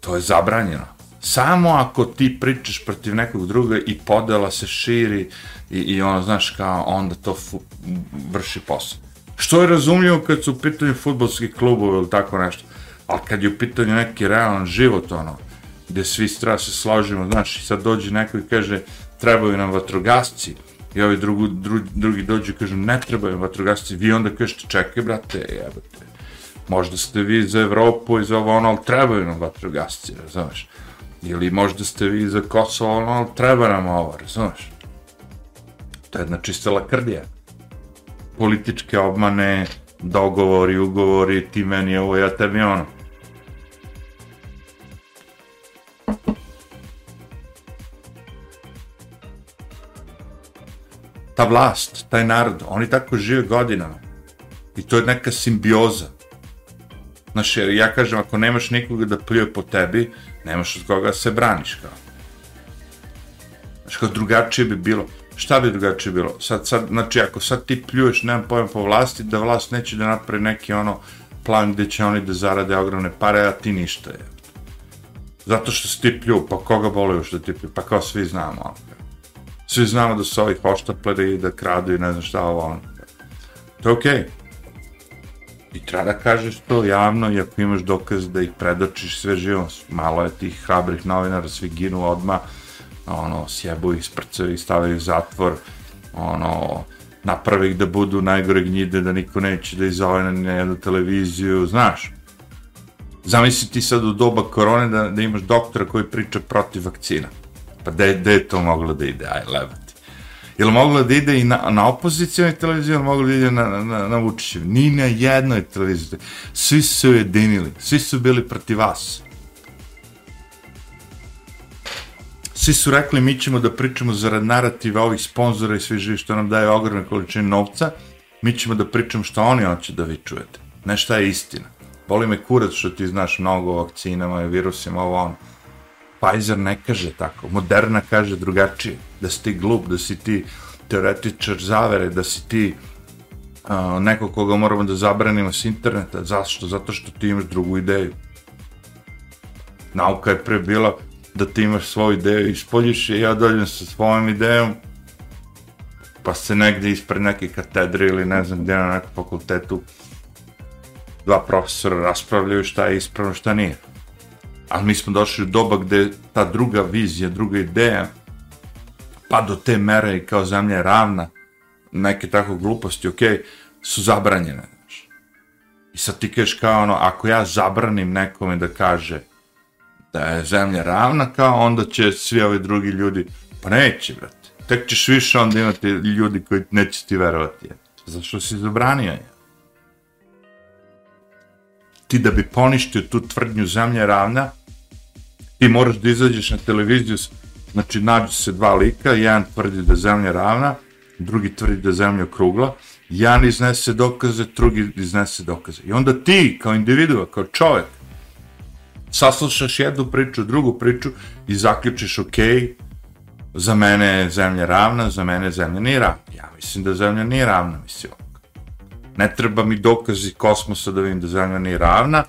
To je zabranjeno. Samo ako ti pričaš protiv nekog druga i podela se širi i, i ono, znaš, kao onda to vrši posao. Što je razumljivo kad su u pitanju futbolskih klubova ili tako nešto ali kad je u pitanju neki realan život, ono, gde svi treba se složimo, znaš, i sad dođe neko i kaže, trebaju nam vatrogasci, i ovi drugi, drugi, drugi dođu i kažu, ne trebaju vatrogasci, vi onda kažete, čekaj, brate, jebate, možda ste vi za Evropu i za ovo, ono, ali trebaju nam vatrogasci, razumeš? Ili možda ste vi za Kosovo, ono, ali treba nam ovo, razumeš? To je jedna čista lakrdija. Političke obmane, dogovori, ugovori, ti meni ovo, ja tebi ono. ta vlast, taj narod, oni tako žive godinama. I to je neka simbioza. Znaš, jer ja kažem, ako nemaš nikoga da pljuje po tebi, nemaš od koga se braniš, kao. Znaš, kao drugačije bi bilo. Šta bi drugačije bilo? Sad, sad, znači, ako sad ti pljuješ, nemam pojem po vlasti, da vlast neće da napravi neki ono plan gde će oni da zarade ogromne pare, a ti ništa je. Zato što si ti plju, pa koga boli još da ti plju? Pa kao svi znamo, ono svi znamo da su ovi hoštapleri i da kradu i ne znam šta ovo ono. To je okej. Okay. I treba da kažeš to javno i ako imaš dokaz da ih predočiš sve živo, malo je tih hrabrih novinara, svi ginu odma, ono, sjebu ih, sprcaju ih, stavaju ih zatvor, ono, napravi ih da budu najgore gnjide, da niko neće da izove na jednu televiziju, znaš. Zamisli ti sad u doba korone da, da imaš doktora koji priča protiv vakcina. Pa da gde je to moglo da ide, aj, levo. Je li mogla da ide i na, na opozicijalnoj televiziji, je li mogla da ide na, na, na Vučićev? Ni na jednoj televiziji. Svi su se ujedinili, svi su bili protiv vas. Svi su rekli, mi ćemo da pričamo zarad narativa ovih sponzora i svi živi što nam daje ogromne količine novca, mi ćemo da pričamo što oni hoće da vi čujete. Ne šta je istina. Boli me kurac što ti znaš mnogo o vakcinama i virusima, ovo ono. Pfizer ne kaže tako, Moderna kaže drugačije, da si ti glup, da si ti teoretičar zavere, da si ti uh, neko koga moramo da zabranimo s interneta. Zašto? Zato što ti imaš drugu ideju. Nauka je pre bila da ti imaš svoju ideju, ispoljiš je, ja dođem sa svojom idejom, pa se negdje ispred neke katedre ili ne znam gdje na nekom fakultetu dva profesora raspravljaju šta je ispravno, šta nije ali mi smo došli u doba gde ta druga vizija, druga ideja, pa do te mere i kao zemlja je ravna, neke tako gluposti, ok, su zabranjene. Znaš. I sad ti kažeš kao ono, ako ja zabranim nekome da kaže da je zemlja ravna, kao onda će svi ovi drugi ljudi, pa neće, brate. Tek ćeš više onda imati ljudi koji neće ti verovati. Zašto si zabranio je? ti da bi poništio tu tvrdnju zemlje ravna, ti moraš da izađeš na televiziju, znači nađu se dva lika, jedan tvrdi da zemlja ravna, drugi tvrdi da zemlja krugla, jedan iznese dokaze, drugi iznese dokaze. I onda ti, kao individua, kao čovjek, saslušaš jednu priču, drugu priču i zaključiš, ok, za mene je zemlja ravna, za mene zemlja nije ravna. Ja mislim da zemlja nije ravna, mislim. Ne treba mi dokazi kosmosa da vidim da zemlja nije ravna,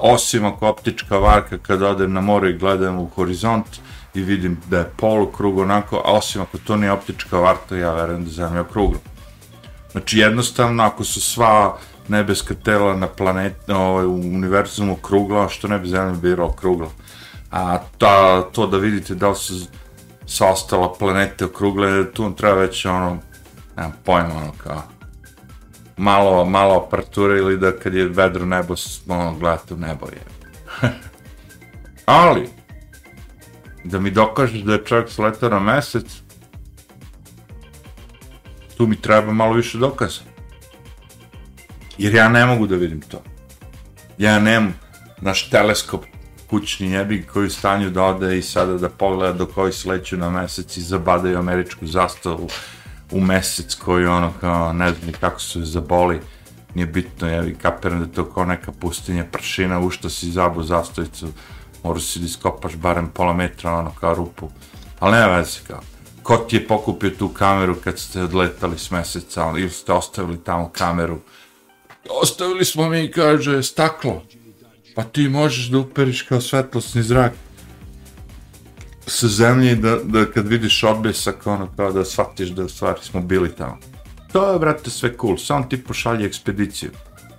osim ako optička varka kad odem na more i gledam u horizont i vidim da je polukrug onako, a osim ako to nije optička varka, ja verujem da je zemlja okrugla. Znači jednostavno, ako su sva nebeska tela na planeti, ovaj, u univerzumu okrugla, što ne bi zemlja bila okrugla? A ta, to da vidite da li su sa ostala planete okrugle, tu vam treba već ono, nemam pojma, ono kao, malo, malo aparature ili da kad je vedro nebo, ono, gledate u nebo je. Ali, da mi dokažeš da je čovjek sletao na mesec, tu mi treba malo više dokaza. Jer ja ne mogu da vidim to. Ja nemam naš teleskop kućni jebi koji u stanju da ode i sada da pogleda dok ovi sleću na mesec i zabadaju američku zastavu u mesec koji ono kao ne znam ni kako se zaboli nije bitno jebi kapiram da to kao neka pustinja pršina u što si zabu zastavicu moraš si da iskopaš barem pola metra ono kao rupu. Ali nema veze kao. Ko ti je pokupio tu kameru kad ste odletali s meseca ono, ili ste ostavili tamo kameru? Ostavili smo mi kaže staklo. Pa ti možeš da uperiš kao svetlosni zrak sa zemlje da, da kad vidiš odbesak, ono kao da shvatiš da u stvari smo bili tamo. To je, brate, sve cool, samo ti pošalji ekspediciju.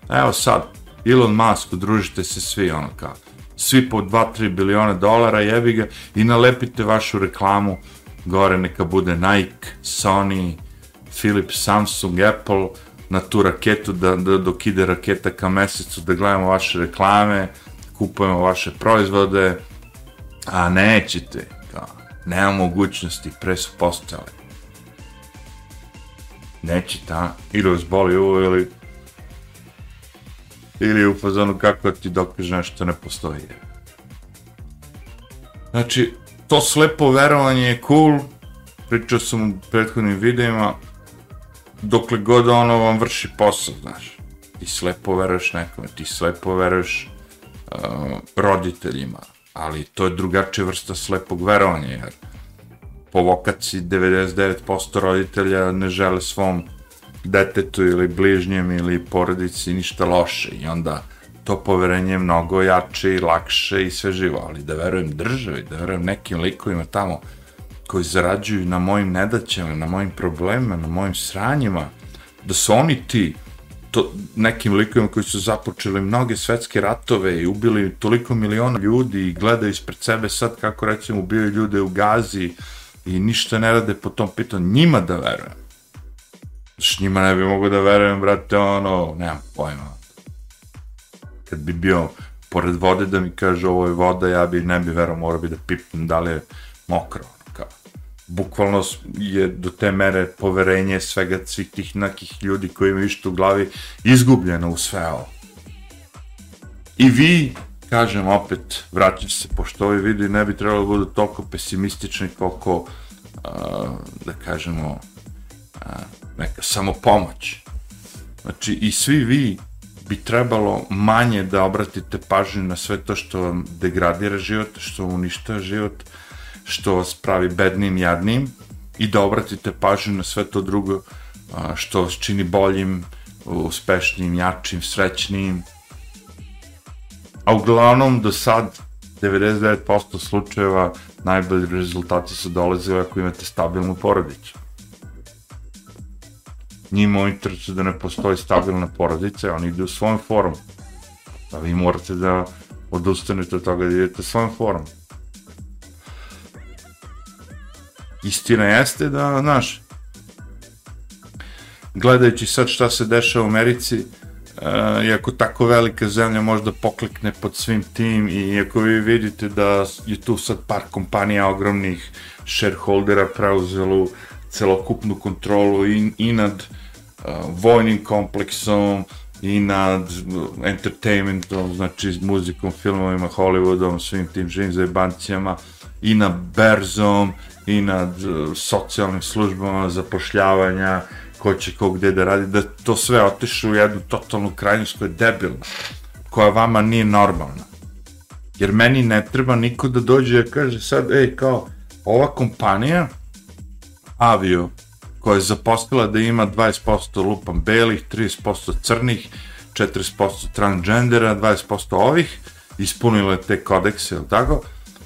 Evo sad, Elon Musk, družite se svi, ono kao, svi po 2-3 biliona dolara, jebi ga, i nalepite vašu reklamu, gore neka bude Nike, Sony, Philips, Samsung, Apple, na tu raketu, da, da dok ide raketa ka mesecu, da gledamo vaše reklame, kupujemo vaše proizvode, a nećete, nema mogućnosti, pre su postale. Ili vas boli ovo, ili ili u fazonu kako ti dokaže nešto ne postoji. Znači, to slepo verovanje je cool, pričao sam u prethodnim videima, dokle god ono vam vrši posao, znaš. Ti slepo veruješ nekome, ti slepo veruješ uh, roditeljima, ali to je drugačija vrsta slepog verovanja, jer po vokaciji 99% roditelja ne žele svom detetu ili bližnjem ili porodici ništa loše. I onda to poverenje je mnogo jače i lakše i sve živo, ali da verujem državi, da verujem nekim likovima tamo koji zarađuju na mojim nedaćama, na mojim problemima, na mojim sranjima, da su oni ti, to, nekim likovima koji su započeli mnoge svetske ratove i ubili toliko miliona ljudi i gledaju ispred sebe sad kako recimo ubijaju ljude u Gazi i ništa ne rade po tom pitanju, njima da verujem. Znaš, njima ne bi mogo da verujem, brate, ono, nemam pojma. Kad bi bio pored vode da mi kaže ovo je voda, ja bi ne bi verovao, mora bi da pipnem da li je mokro bukvalno je do te mere poverenje svega svih tih nekih ljudi koji imaju išto u glavi izgubljeno u sve ovo. I vi, kažem opet, vraćam se, pošto ovi vidi ne bi trebalo budu toliko pesimistični koliko, uh, da kažemo, uh, neka samopomoć. Znači, i svi vi bi trebalo manje da obratite pažnju na sve to što vam degradira život, što vam uništava život, što vas pravi bednim, jadnim i da obratite pažnju na sve to drugo što vas čini boljim, uspešnim, jačim, srećnim. A uglavnom, do sad, 99% slučajeva najbolji rezultati su dolazili ako imate stabilnu porodicu. Njima u interesu da ne postoji stabilna porodica, oni idu u svojom forum. A pa vi morate da odustanete od toga da idete svojom forum. Istina jeste da, znaš, gledajući sad šta se dešava u Americi, uh, iako tako velika zemlja možda poklikne pod svim tim i iako vi vidite da je tu sad par kompanija ogromnih shareholdera preuzelo celokupnu kontrolu i, i nad uh, vojnim kompleksom i nad e, entertainmentom, znači muzikom, filmovima, Hollywoodom, svim tim živim zajebancijama i na berzom i nad uh, socijalnim službama zapošljavanja, ko će ko gde da radi, da to sve otišu u jednu totalnu krajnost koja je debilna, koja vama nije normalna. Jer meni ne treba niko da dođe i kaže sad, ej, kao, ova kompanija, avio, koja je zaposlila da ima 20% lupan belih, 30% crnih, 40% transgendera, 20% ovih, ispunile te kodekse, ili tako,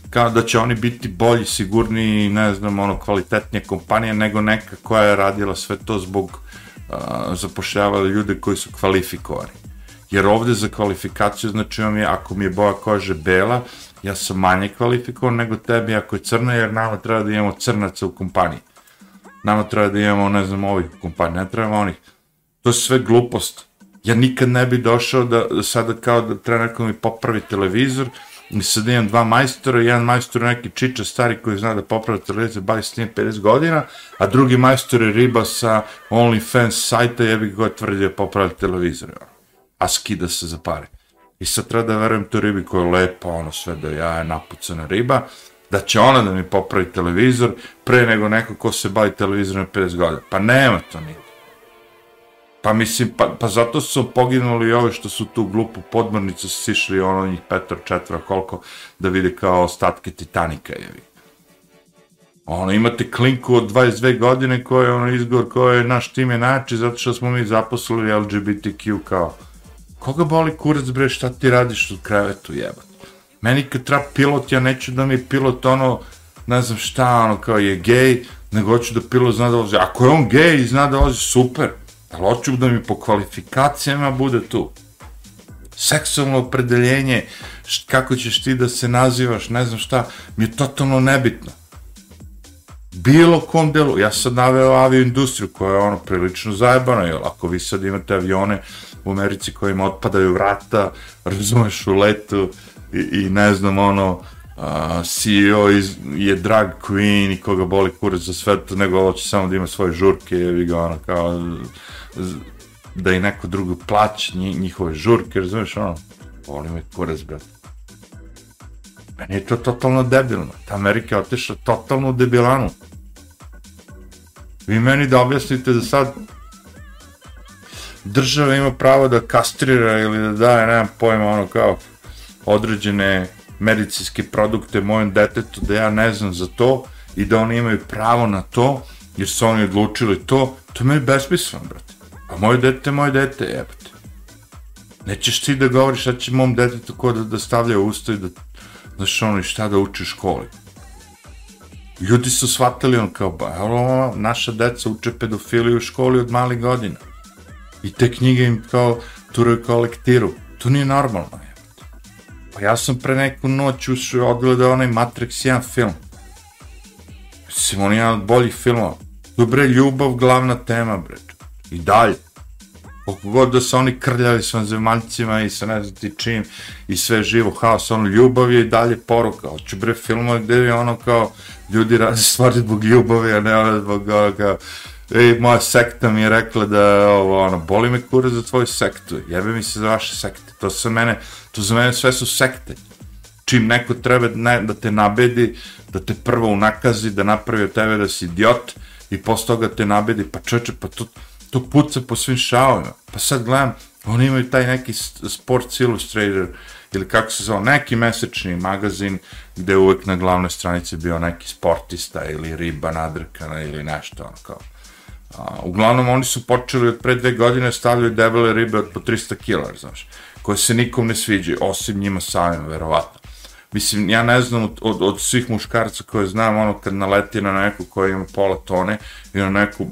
kao da će oni biti bolji, sigurni, ne znam, ono, kvalitetnije kompanije nego neka koja je radila sve to zbog uh, zapošljavali ljude koji su kvalifikovani. Jer ovde za kvalifikaciju, znači vam je, ako mi je boja kože bela, ja sam manje kvalifikovan nego tebi ako je crna, jer nama treba da imamo crnaca u kompaniji. Nama treba da imamo, ne znam, ovih u kompaniji, ne treba onih. To je sve glupost. Ja nikad ne bi došao da sada kao da treba neko mi popravi televizor, i sad imam dva majstora, jedan majstor neki čiča stari koji zna da popravi televizor, bavi s njim 50 godina, a drugi majstor je riba sa OnlyFans sajta, jebi ga tvrdio popravi televizor. Ono. A skida se za pare. I sad treba da verujem tu ribi koja je lepa, ono sve da ja je napucana riba, da će ona da mi popravi televizor pre nego neko ko se bavi televizorom 50 godina. Pa nema to nigde. Pa mislim, pa, pa zato su poginuli i ove što su tu glupu podmornicu sišli, ono njih petor, četvra, koliko, da vide kao ostatke Titanika, jevi. Ono, imate klinku od 22 godine koja je ono izgovor koja je naš tim je nači, zato što smo mi zaposlili LGBTQ kao koga boli kurac bre šta ti radiš u krevetu jebat. meni kad treba pilot ja neću da mi pilot ono ne znam šta ono kao je gej nego hoću da pilot zna da vozi ako je on gej i zna da vozi super ali hoću da mi po kvalifikacijama bude tu? Seksualno opredeljenje kako ćeš ti da se nazivaš ne znam šta mi je totalno nebitno. Bilo kom delu, ja sam naveo avio industriju koja je ono prilično zajebana, jer ako vi sad imate avione u Americi kojima otpadaju vrata, razumeš u letu i, i ne znam ono, uh, CEO iz, je drag queen i koga boli kurac za sve to, nego ovo će samo da ima svoje žurke, vi ga ono kao da i neko drugo plaća njihove žurke, razumiješ ono, boli me kurac, brate. Meni je to totalno debilno. Ta Amerika je otišla totalno u debilanu. Vi meni da objasnite da sad država ima pravo da kastrira ili da daje, nemam pojma, ono kao određene medicinske produkte mojem detetu, da ja ne znam za to i da oni imaju pravo na to, jer su oni odlučili to, to je meni besmisleno, brate. A moje dete moje dete, jebate. Nećeš ti da govoriš šta će mom detetu ko da, da stavlja usta i da, znaš ono, i šta da uči u školi. Ljudi su shvatili on kao, ba, evo, ono, naša deca uče pedofiliju u školi od malih godina. I te knjige im kao turaju kao lektiru. To nije normalno. Pa ja sam pre neku noć ušao odgledao onaj Matrix 1 film. Mislim, on je jedan od boljih filmova. Dobre, ljubav, glavna tema, bre. I dalje. Koliko god da se oni krljali sa zemaljcima i sa ne znam ti čim i sve živo haos, ono, ljubav je i dalje poruka. Hoću bre filmove gde je ono kao ljudi radi stvari zbog ljubavi, a ne ono zbog ono kao E, moja sekta mi je rekla da, ovo, ono, boli me kura za tvoju sektu, jebe mi se za vaše sekte, to su mene, to za mene sve su sekte. Čim neko treba ne, da te nabedi, da te prvo unakazi, da napravi od tebe da si idiot, i posle toga te nabedi, pa čoče, pa to, to puca po svim šaovima. Pa sad gledam, oni imaju taj neki Sports Illustrator, ili kako se zove, neki mesečni magazin gde uvek na glavnoj stranici bio neki sportista ili riba nadrkana ili nešto, ono kao. A, uglavnom, oni su počeli od pre dve godine stavljaju debele ribe od po 300 kila, znaš, koje se nikom ne sviđaju, osim njima samim, verovatno. Mislim, ja ne znam od, od, od svih muškarca koje znam, ono, kad naleti na neku koja ima pola tone i na neku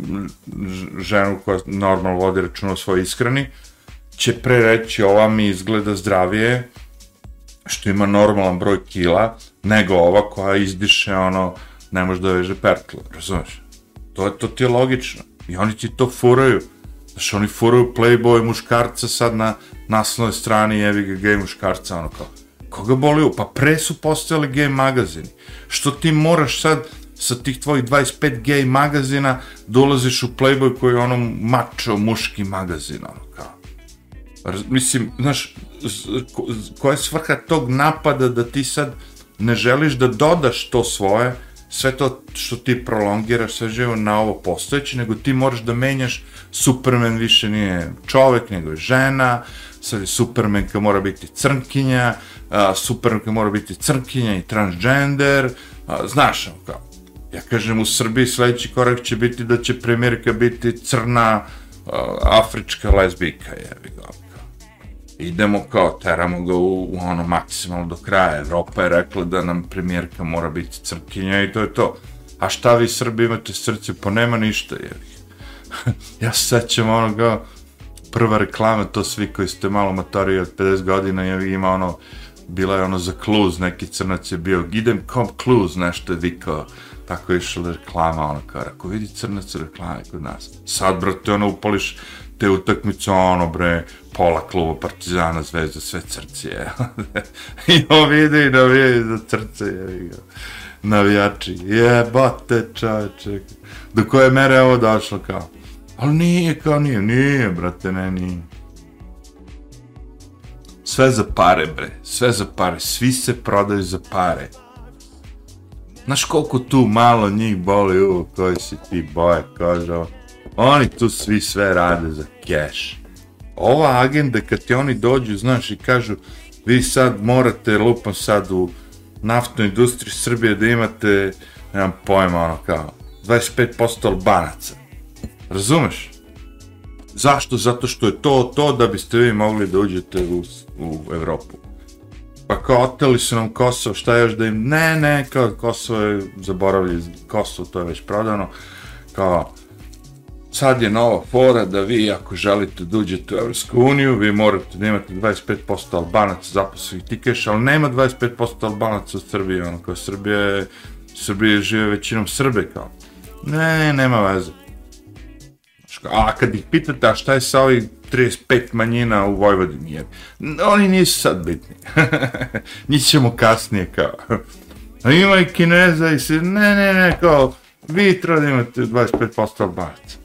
ženu koja normalno vodi računa o svojoj ishrani, će pre reći ova mi izgleda zdravije, što ima normalan broj kila, nego ova koja izdiše ono, ne može da veže pertle, razumeš? To, je, to ti je logično. I oni ti to furaju. Znaš, oni furaju Playboy muškarca sad na naslovnoj strani jevi ga gej muškarca, ono kao. Koga boli Pa pre su postojali gej magazini. Što ti moraš sad sa tih tvojih 25 gej magazina dolaziš u Playboy koji je ono mačo muški magazin, ono kao. Mislim, znaš, koja je svrha tog napada da ti sad ne želiš da dodaš to svoje, sve to što ti prolongiraš sve živo na ovo postojeće, nego ti moraš da menjaš Superman više nije čovek, nego je žena, sad je Superman ka mora biti crnkinja, a, Supermanka mora biti crnkinja i transgender, a, znaš, ono kao, Ja kažem, u Srbiji sledeći korak će biti da će premijerka biti crna a, afrička lesbika, jevi ga. Idemo kao, teramo ga u, u ono maksimalno do kraja. Evropa je rekla da nam premijerka mora biti crkinja i to je to. A šta vi Srbi imate srce? Pa nema ništa, jer ja se sećam ono kao, prva reklama, to svi koji ste malo motori od 50 godina, je ima ono, bila je ono za kluz, neki crnac je bio, idem kom kluz, nešto je vikao, tako je išla reklama, ono kao, ako vidi crnac reklama kod nas, sad, brate, ono, upališ te utakmice, ono, bre, pola kluba Partizana, Zvezda, sve crci, je. I on vidi i navijaju za crce, je, navijači, jebate čoveče, do koje mere je ovo došlo, kao, ali nije, kao nije, nije, brate, ne, nije. Sve za pare, bre. Sve za pare. Svi se prodaju za pare. Znaš koliko tu malo njih boli u koji si ti boje, kaže Oni tu svi sve rade za cash. Ova agenda, kad ti oni dođu, znaš, i kažu, vi sad morate, lupam sad u naftnoj industriji Srbije da imate, nemam pojma, ono kao, 25% albanaca. Razumeš? Zašto? Zato što je to to da biste vi mogli da uđete u, u Evropu. Pa kao oteli su nam Kosovo, šta još da im... Ne, ne, kao Kosovo je zaboravili, Kosovo to je već prodano. Kao, sad je nova fora da vi ako želite da uđete u Evropsku uniju, vi morate da imate 25% albanaca zaposlenih tikeš, ali nema 25% albanaca u Srbiji, ono kao Srbije, je, Srbije žive većinom Srbe kao. Ne, ne, nema veze. A kad ih pitate, a šta je sa ovih 35 manjina u Vojvodini, jer oni nisu sad bitni. Njih ćemo kasnije, kao. A ima i Kineza i se, ne, ne, ne, kao, vi treba da imate 25% albanaca.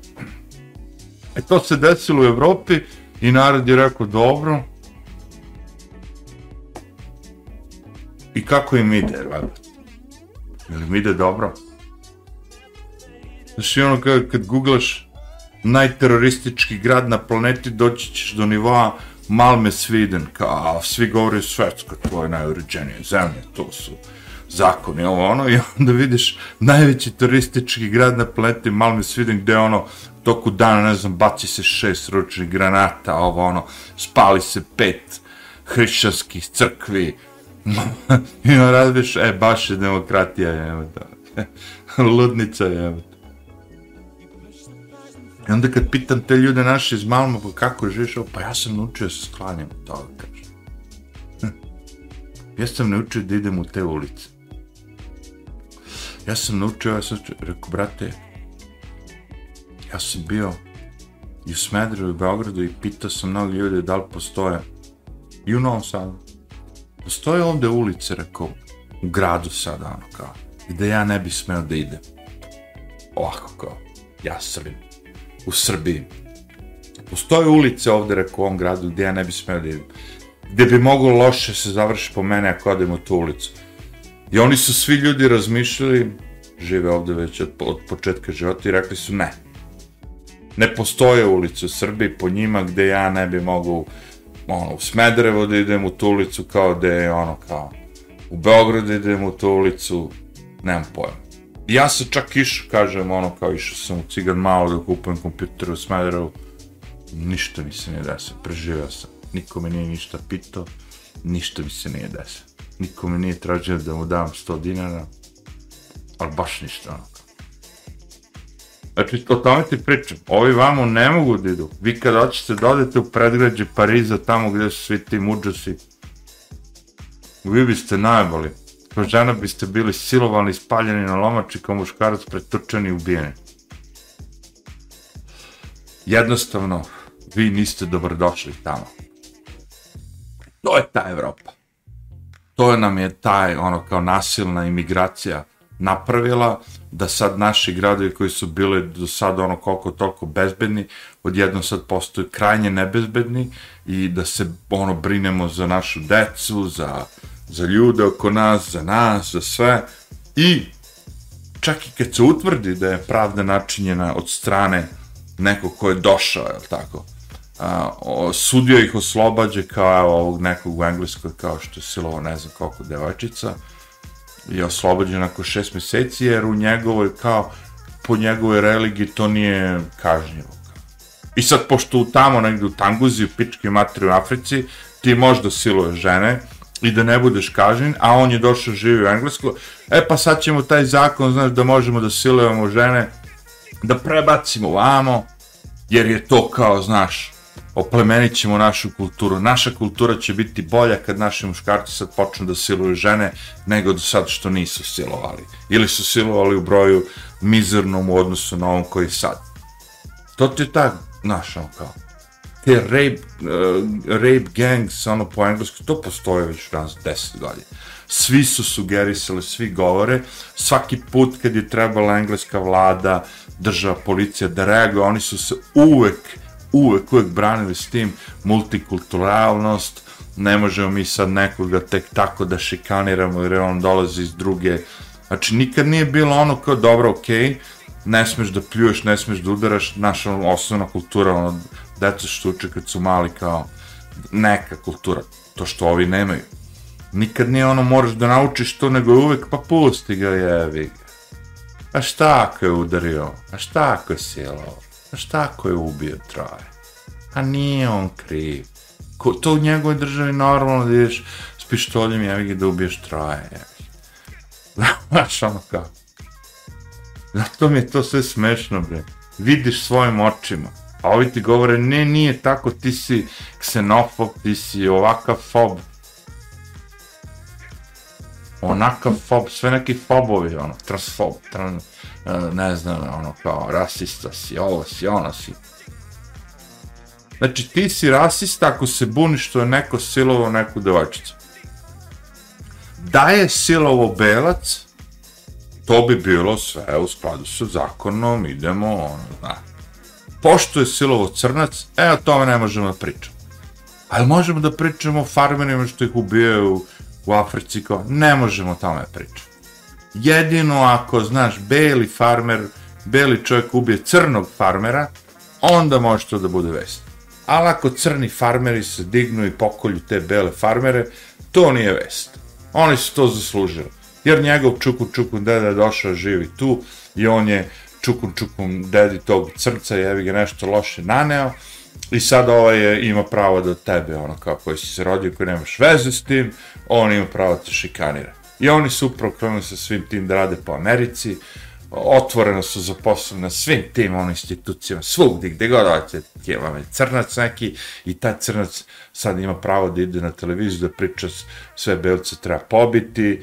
E to se desilo u Evropi i narod je rekao, dobro. I kako im ide, valjda? Ili im ide dobro? Znači, ono, kad, kad googlaš najteroristički grad na planeti, doći ćeš do nivoa Malme Sviden, kao, svi govore Svetska, to je najuređenije zemlje, to su zakoni, ovo ono, i onda vidiš najveći turistički grad na planeti malo mi svidim gde ono, toku dana, ne znam, baci se šest ručnih granata, ovo ono, spali se pet hrišćanskih crkvi, i on radiš, e, baš je demokratija, je, ludnica, je, I onda kad pitam te ljude naše iz Malma, pa kako živiš pa ja sam naučio da se sklanjam od toga, kaže. Ja sam naučio da idem u te ulice. Ja sam naučio, ja sam rekao, brate, ja sam bio i u Smedru i u Beogradu i pitao sam mnogo ljudi da li postoje i u Novom Sadu. Postoje ovde ulice, rekao, u gradu sada, ono kao, gde ja ne bi smeo da idem. Ovako kao, ja srbim u Srbiji. Postoje ulice ovde, rekao u ovom gradu, gde ja ne bi smeo da idem. Gde bi moglo loše se završi po mene ako odem u tu ulicu. I oni su svi ljudi razmišljali, žive ovde već od, od početka života i rekli su ne. Ne postoje ulice u Srbiji po njima gdje ja ne bi mogu ono, u Smederevo da idem u tu ulicu kao da je ono kao u Beogradu da idem u tu ulicu, nemam pojma. Ja sam čak išao, kažem, ono, kao išao sam u cigan malo da kupujem kompjuter u Smederevu, ništa mi se nije desilo, preživio sam, niko me nije ništa pitao, ništa mi se nije desilo, niko me nije tražio da mu dam 100 dinara, ali baš ništa, ono. Znači, o tome ti pričam, ovi vamo ne mogu da idu, vi kad hoćete da odete u predgrađe Pariza, tamo gdje su svi ti muđasi, vi biste najboli, Kao žena biste bili silovani, spaljeni na lomači, kao muškarac pretrčani i ubijeni. Jednostavno, vi niste dobrodošli tamo. To je ta Evropa. To je nam je taj, ono, kao nasilna imigracija napravila, da sad naši gradovi koji su bili do sada ono koliko toliko bezbedni, odjednom sad postaju krajnje nebezbedni i da se ono brinemo za našu decu, za za ljude oko nas, za nas, za sve. I čak i kad se utvrdi da je pravda načinjena od strane nekog ko je došao, je tako, a, sudio ih oslobađe kao evo, ovog nekog u Engleskoj kao što je silovo ne znam koliko devojčica, je oslobođen nakon šest meseci, jer u njegovoj, kao, po njegovoj religiji to nije kažnjivo. I sad, pošto u tamo negdje u Tanguzi, u pički matri u Africi, ti možda siluješ žene i da ne budeš kažnjen, a on je došao živi u Englesku, e pa sad ćemo taj zakon, znaš, da možemo da silujemo žene, da prebacimo vamo, jer je to kao, znaš, oplemenit ćemo našu kulturu. Naša kultura će biti bolja kad naši muškarci sad počnu da siluju žene nego do sad što nisu silovali. Ili su silovali u broju mizernom u odnosu na ovom koji sad. To ti je ta, znaš, ono kao, te rape, uh, rape gangs, ono po englesku, to postoje već nas deset godina. Svi su sugerisali, svi govore, svaki put kad je trebala engleska vlada, država, policija da reaguje, oni su se uvek uvek, uvek branili s tim multikulturalnost, ne možemo mi sad nekoga tek tako da šikaniramo jer on dolazi iz druge, znači nikad nije bilo ono kao dobro, ok, ne smeš da pljuješ, ne smeš da udaraš, naša osnovna kultura, ono, deca što uče kad su mali kao neka kultura, to što ovi nemaju. Nikad nije ono moraš da naučiš to, nego je uvek pa pusti ga jevi ga. A šta ako je udario? A šta ako je sjelo? Šta ako je ubio troje? A nije on kriv. Ko, to u njegovoj državi normalno da ideš s pištoljem jevi ga da ubiješ troje. Znaš ono kao. Zato mi je to sve smešno, bre. Vidiš svojim očima. A ovi ti govore, ne, nije tako, ti si ksenofob, ti si ovakav fob. Onakav fob, sve neki fobovi, ono, transfob, trans, e, ne znam, ono, kao, rasista si, ovo si, ono si. Znači, ti si rasista ako se buniš što je neko silovo neku devojčicu. Da je silovo belac, to bi bilo sve u skladu sa zakonom, idemo, ono, da. pošto je silovo crnac, e, o tome ne možemo da pričamo. Ali možemo da pričamo o farmerima što ih ubijaju u Africi, kao, ne možemo tome pričati. Jedino ako, znaš, beli farmer, beli čovjek ubije crnog farmera, onda može to da bude vest. Ali ako crni farmeri se dignu i pokolju te bele farmere, to nije vest. Oni su to zaslužili. Jer njegov čukun čukun deda je došao živi tu i on je čukun čukun dedi tog crca i evi ga nešto loše naneo i sad ovaj je, ima pravo da tebe, ono kao koji si se rodio, koji nemaš veze s tim, on ima pravo da te šikanira. I oni su upravo krenuli sa svim tim da rade po Americi, otvoreno su zaposleni na svim tim ono, institucijama, svugdje, gde god hoćete, je vam je crnac neki i taj crnac sad ima pravo da ide na televiziju da priča sve belce treba pobiti,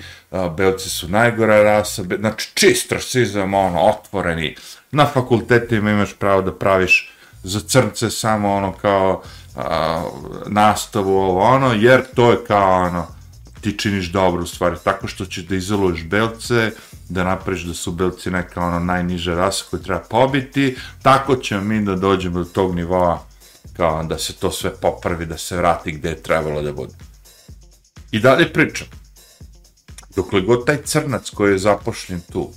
belci su najgora rasa, be, znači čist rasizam, ono, otvoreni, na fakultetima imaš pravo da praviš za crnce samo ono kao a, nastavu ovo ono, jer to je kao ono, ti činiš dobro u stvari, tako što ćeš da izoluješ belce, da napraviš da su belci neka ono najniža rasa koju treba pobiti, tako ćemo mi da dođemo do tog nivoa kao da se to sve popravi, da se vrati gde je trebalo da bude. I dalje pričam. Dokle god taj crnac koji je zapošljen tu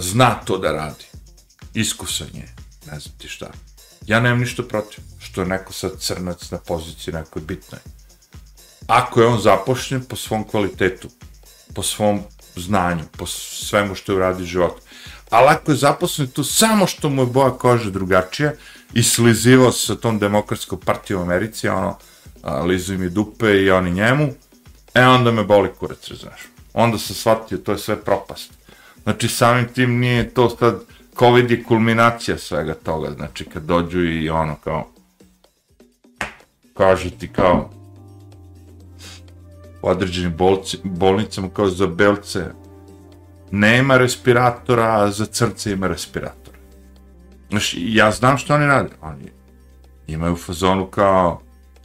zna to da radi, iskusan je, ne znam ti šta, ja nemam ništa protiv što je neko sad crnac na poziciji nekoj bitnoj. Ako je on zapošljen po svom kvalitetu, po svom znanju, po svemu što je uradio život. Ali ako je zaposlen tu samo što mu je boja kože drugačija i slizivao se sa tom demokratskom partijom u Americi, ono, a, lizu mi dupe i oni njemu, e onda me boli kurac, znaš. Onda sam shvatio, to je sve propast. Znači, samim tim nije to sad, COVID je kulminacija svega toga, znači, kad dođu i ono, kao, kažu ti kao, u određenim bolci, bolnicama kao za belce nema respiratora, a za crce ima respirator. Znaš, ja znam što oni rade. Oni imaju fazonu kao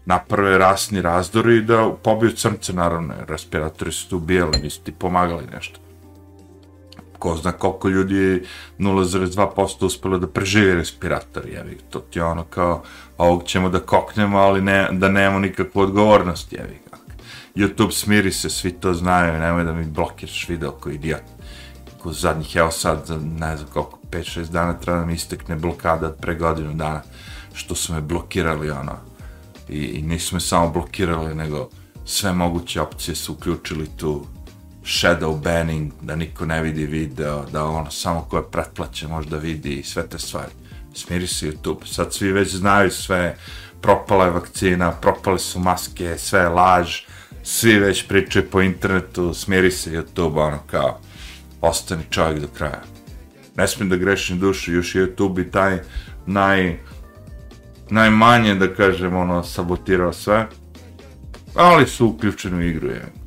naprave rasni razdori i da pobiju crnce, naravno, respiratori su tu bijeli, nisu ti pomagali nešto. Ko zna koliko ljudi je 0,2% uspelo da preživi respirator, jevi, to ti je ono kao, ovog ćemo da koknemo, ali ne, da nemamo nikakvu odgovornost, jevi YouTube smiri se, svi to znaju, nemoj da mi blokiraš video koji idiot. Ko zadnjih, evo sad, ne znam koliko, 5-6 dana treba da mi istekne blokada od pre godinu dana, što su me blokirali, ono. I, i nisu me samo blokirali, nego sve moguće opcije su uključili tu shadow banning, da niko ne vidi video, da ono samo ko je pretplaćen možda vidi i sve te stvari. Smiri se YouTube, sad svi već znaju sve, propala je vakcina, propale su maske, sve je laž, svi već pričaju po internetu, smiri se YouTube, ono kao, ostani čovjek do kraja. Ne smijem da grešim dušu, još YouTube i taj naj, najmanje, da kažem, ono, sabotirao sve, ali su uključeni u igru, je.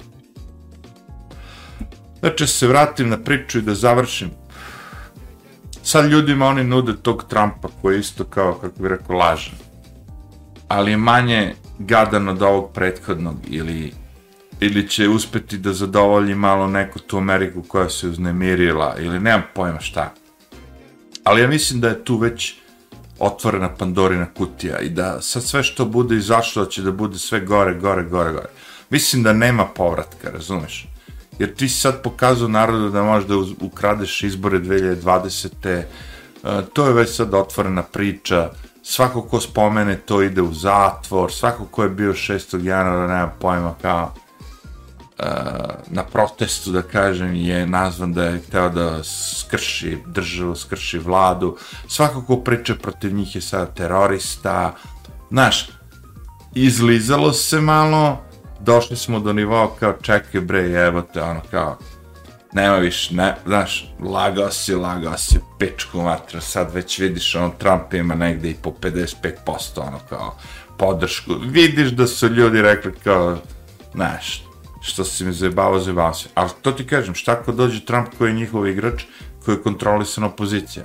Znači, se vratim na priču i da završim. Sad ljudima oni nude tog Trumpa koji je isto kao, kako bih rekao, lažan. Ali je manje gadan od ovog prethodnog ili ili će uspeti da zadovolji malo neku tu Ameriku koja se uznemirila ili nemam pojma šta. Ali ja mislim da je tu već otvorena Pandorina kutija i da sad sve što bude izašlo će da bude sve gore, gore, gore, gore. Mislim da nema povratka, razumeš? Jer ti sad pokazao narodu da možeš da ukradeš izbore 2020. Uh, e, to je već sad otvorena priča. Svako ko spomene to ide u zatvor. Svako ko je bio 6. januara, nema pojma kao uh, e, na protestu, da kažem, je nazvan da je hteo da skrši državu, skrši vladu. Svako ko priča protiv njih je sada terorista. Znaš, izlizalo se malo, došli smo do nivoa kao čekaj bre jebote ono kao nema više, ne, znaš, lagao si, lagao si, pičku matra, sad već vidiš, ono, Trump ima negde i po 55%, ono, kao, podršku, vidiš da su ljudi rekli, kao, znaš, što si mi zajebavao, zajebavao se, ali to ti kažem, šta ako dođe Trump koji je njihov igrač, koji je kontrolisan opozicija,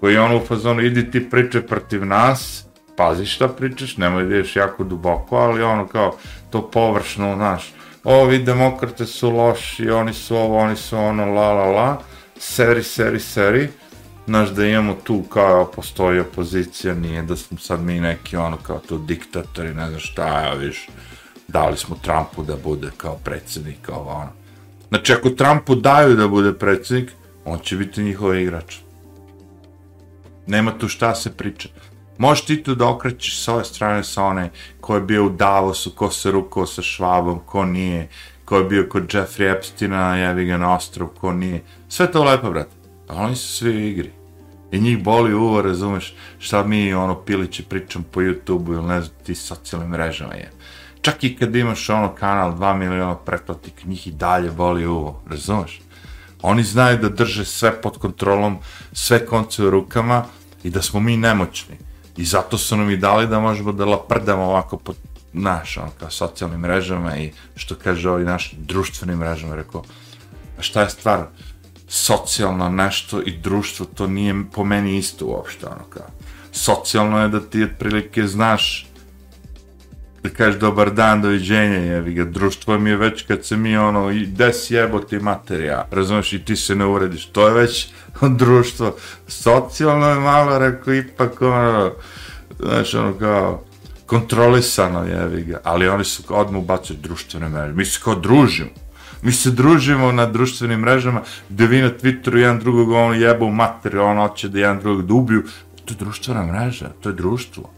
koji je ono u fazonu, idi ti priče protiv nas, pazi šta pričaš, nemoj da ješ jako duboko, ali ono kao to površno, znaš, ovi demokrate su loši, oni su ovo, oni su ono, la la la, seri, seri, seri, znaš da imamo tu kao postoji opozicija, nije da smo sad mi neki ono kao to diktatori, ne znam šta, ja viš, dali smo Trumpu da bude kao predsjednik, kao ono. Znači ako Trumpu daju da bude predsjednik, on će biti njihov igrač. Nema tu šta se priča. Možeš ti tu da okrećeš s ove strane sa one ko je bio u Davosu, ko se rukao sa Švabom, ko nije, ko je bio kod Jeffrey Epsteina, jevi ga na ostrov, ko nije. Sve to lepo, brate. A oni su svi u igri. I njih boli uvo, razumeš, šta mi ono pilići pričam po YouTube-u ili ne znam ti socijalnim mrežama je. Čak i kad imaš ono kanal 2 miliona pretplatnika, njih i dalje boli uvo, razumeš? Oni znaju da drže sve pod kontrolom, sve konce u rukama i da smo mi nemoćni. I zato su nam i dali da možemo da laprdamo ovako po naš, ono, kao socijalnim mrežama i što kaže ovi naš društvenim mrežama, rekao, a šta je stvar, socijalno nešto i društvo, to nije po meni isto uopšte, ono, kao, socijalno je da ti otprilike znaš da kažeš dobar dan, doviđenja, jevi ga, društvo mi je već kad se mi ono, i des jebote materija, razumiješ, i ti se ne urediš, to je već društvo, socijalno je malo, rekao, ipak ono, znaš, ono kao, kontrolisano, jevi ga, ali oni su odmah ubacili društvene mreže, mi se kao družimo, mi se družimo na društvenim mrežama, gde vi na Twitteru jedan drugog ono jeba u materiju, ono hoće da jedan drugog dubiju, to je društvena mreža, to je društvo.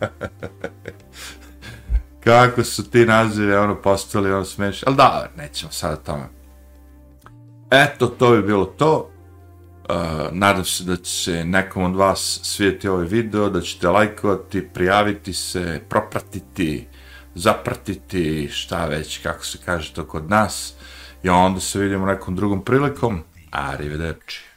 kako su ti nazivi ono postali ono smešni. ali da, nećemo sada tome. Eto, to bi bilo to. Uh, nadam se da će se nekom od vas svijeti ovaj video, da ćete lajkovati, prijaviti se, propratiti, zapratiti, šta već, kako se kaže to kod nas. I onda se vidimo nekom drugom prilikom. Arrivederci.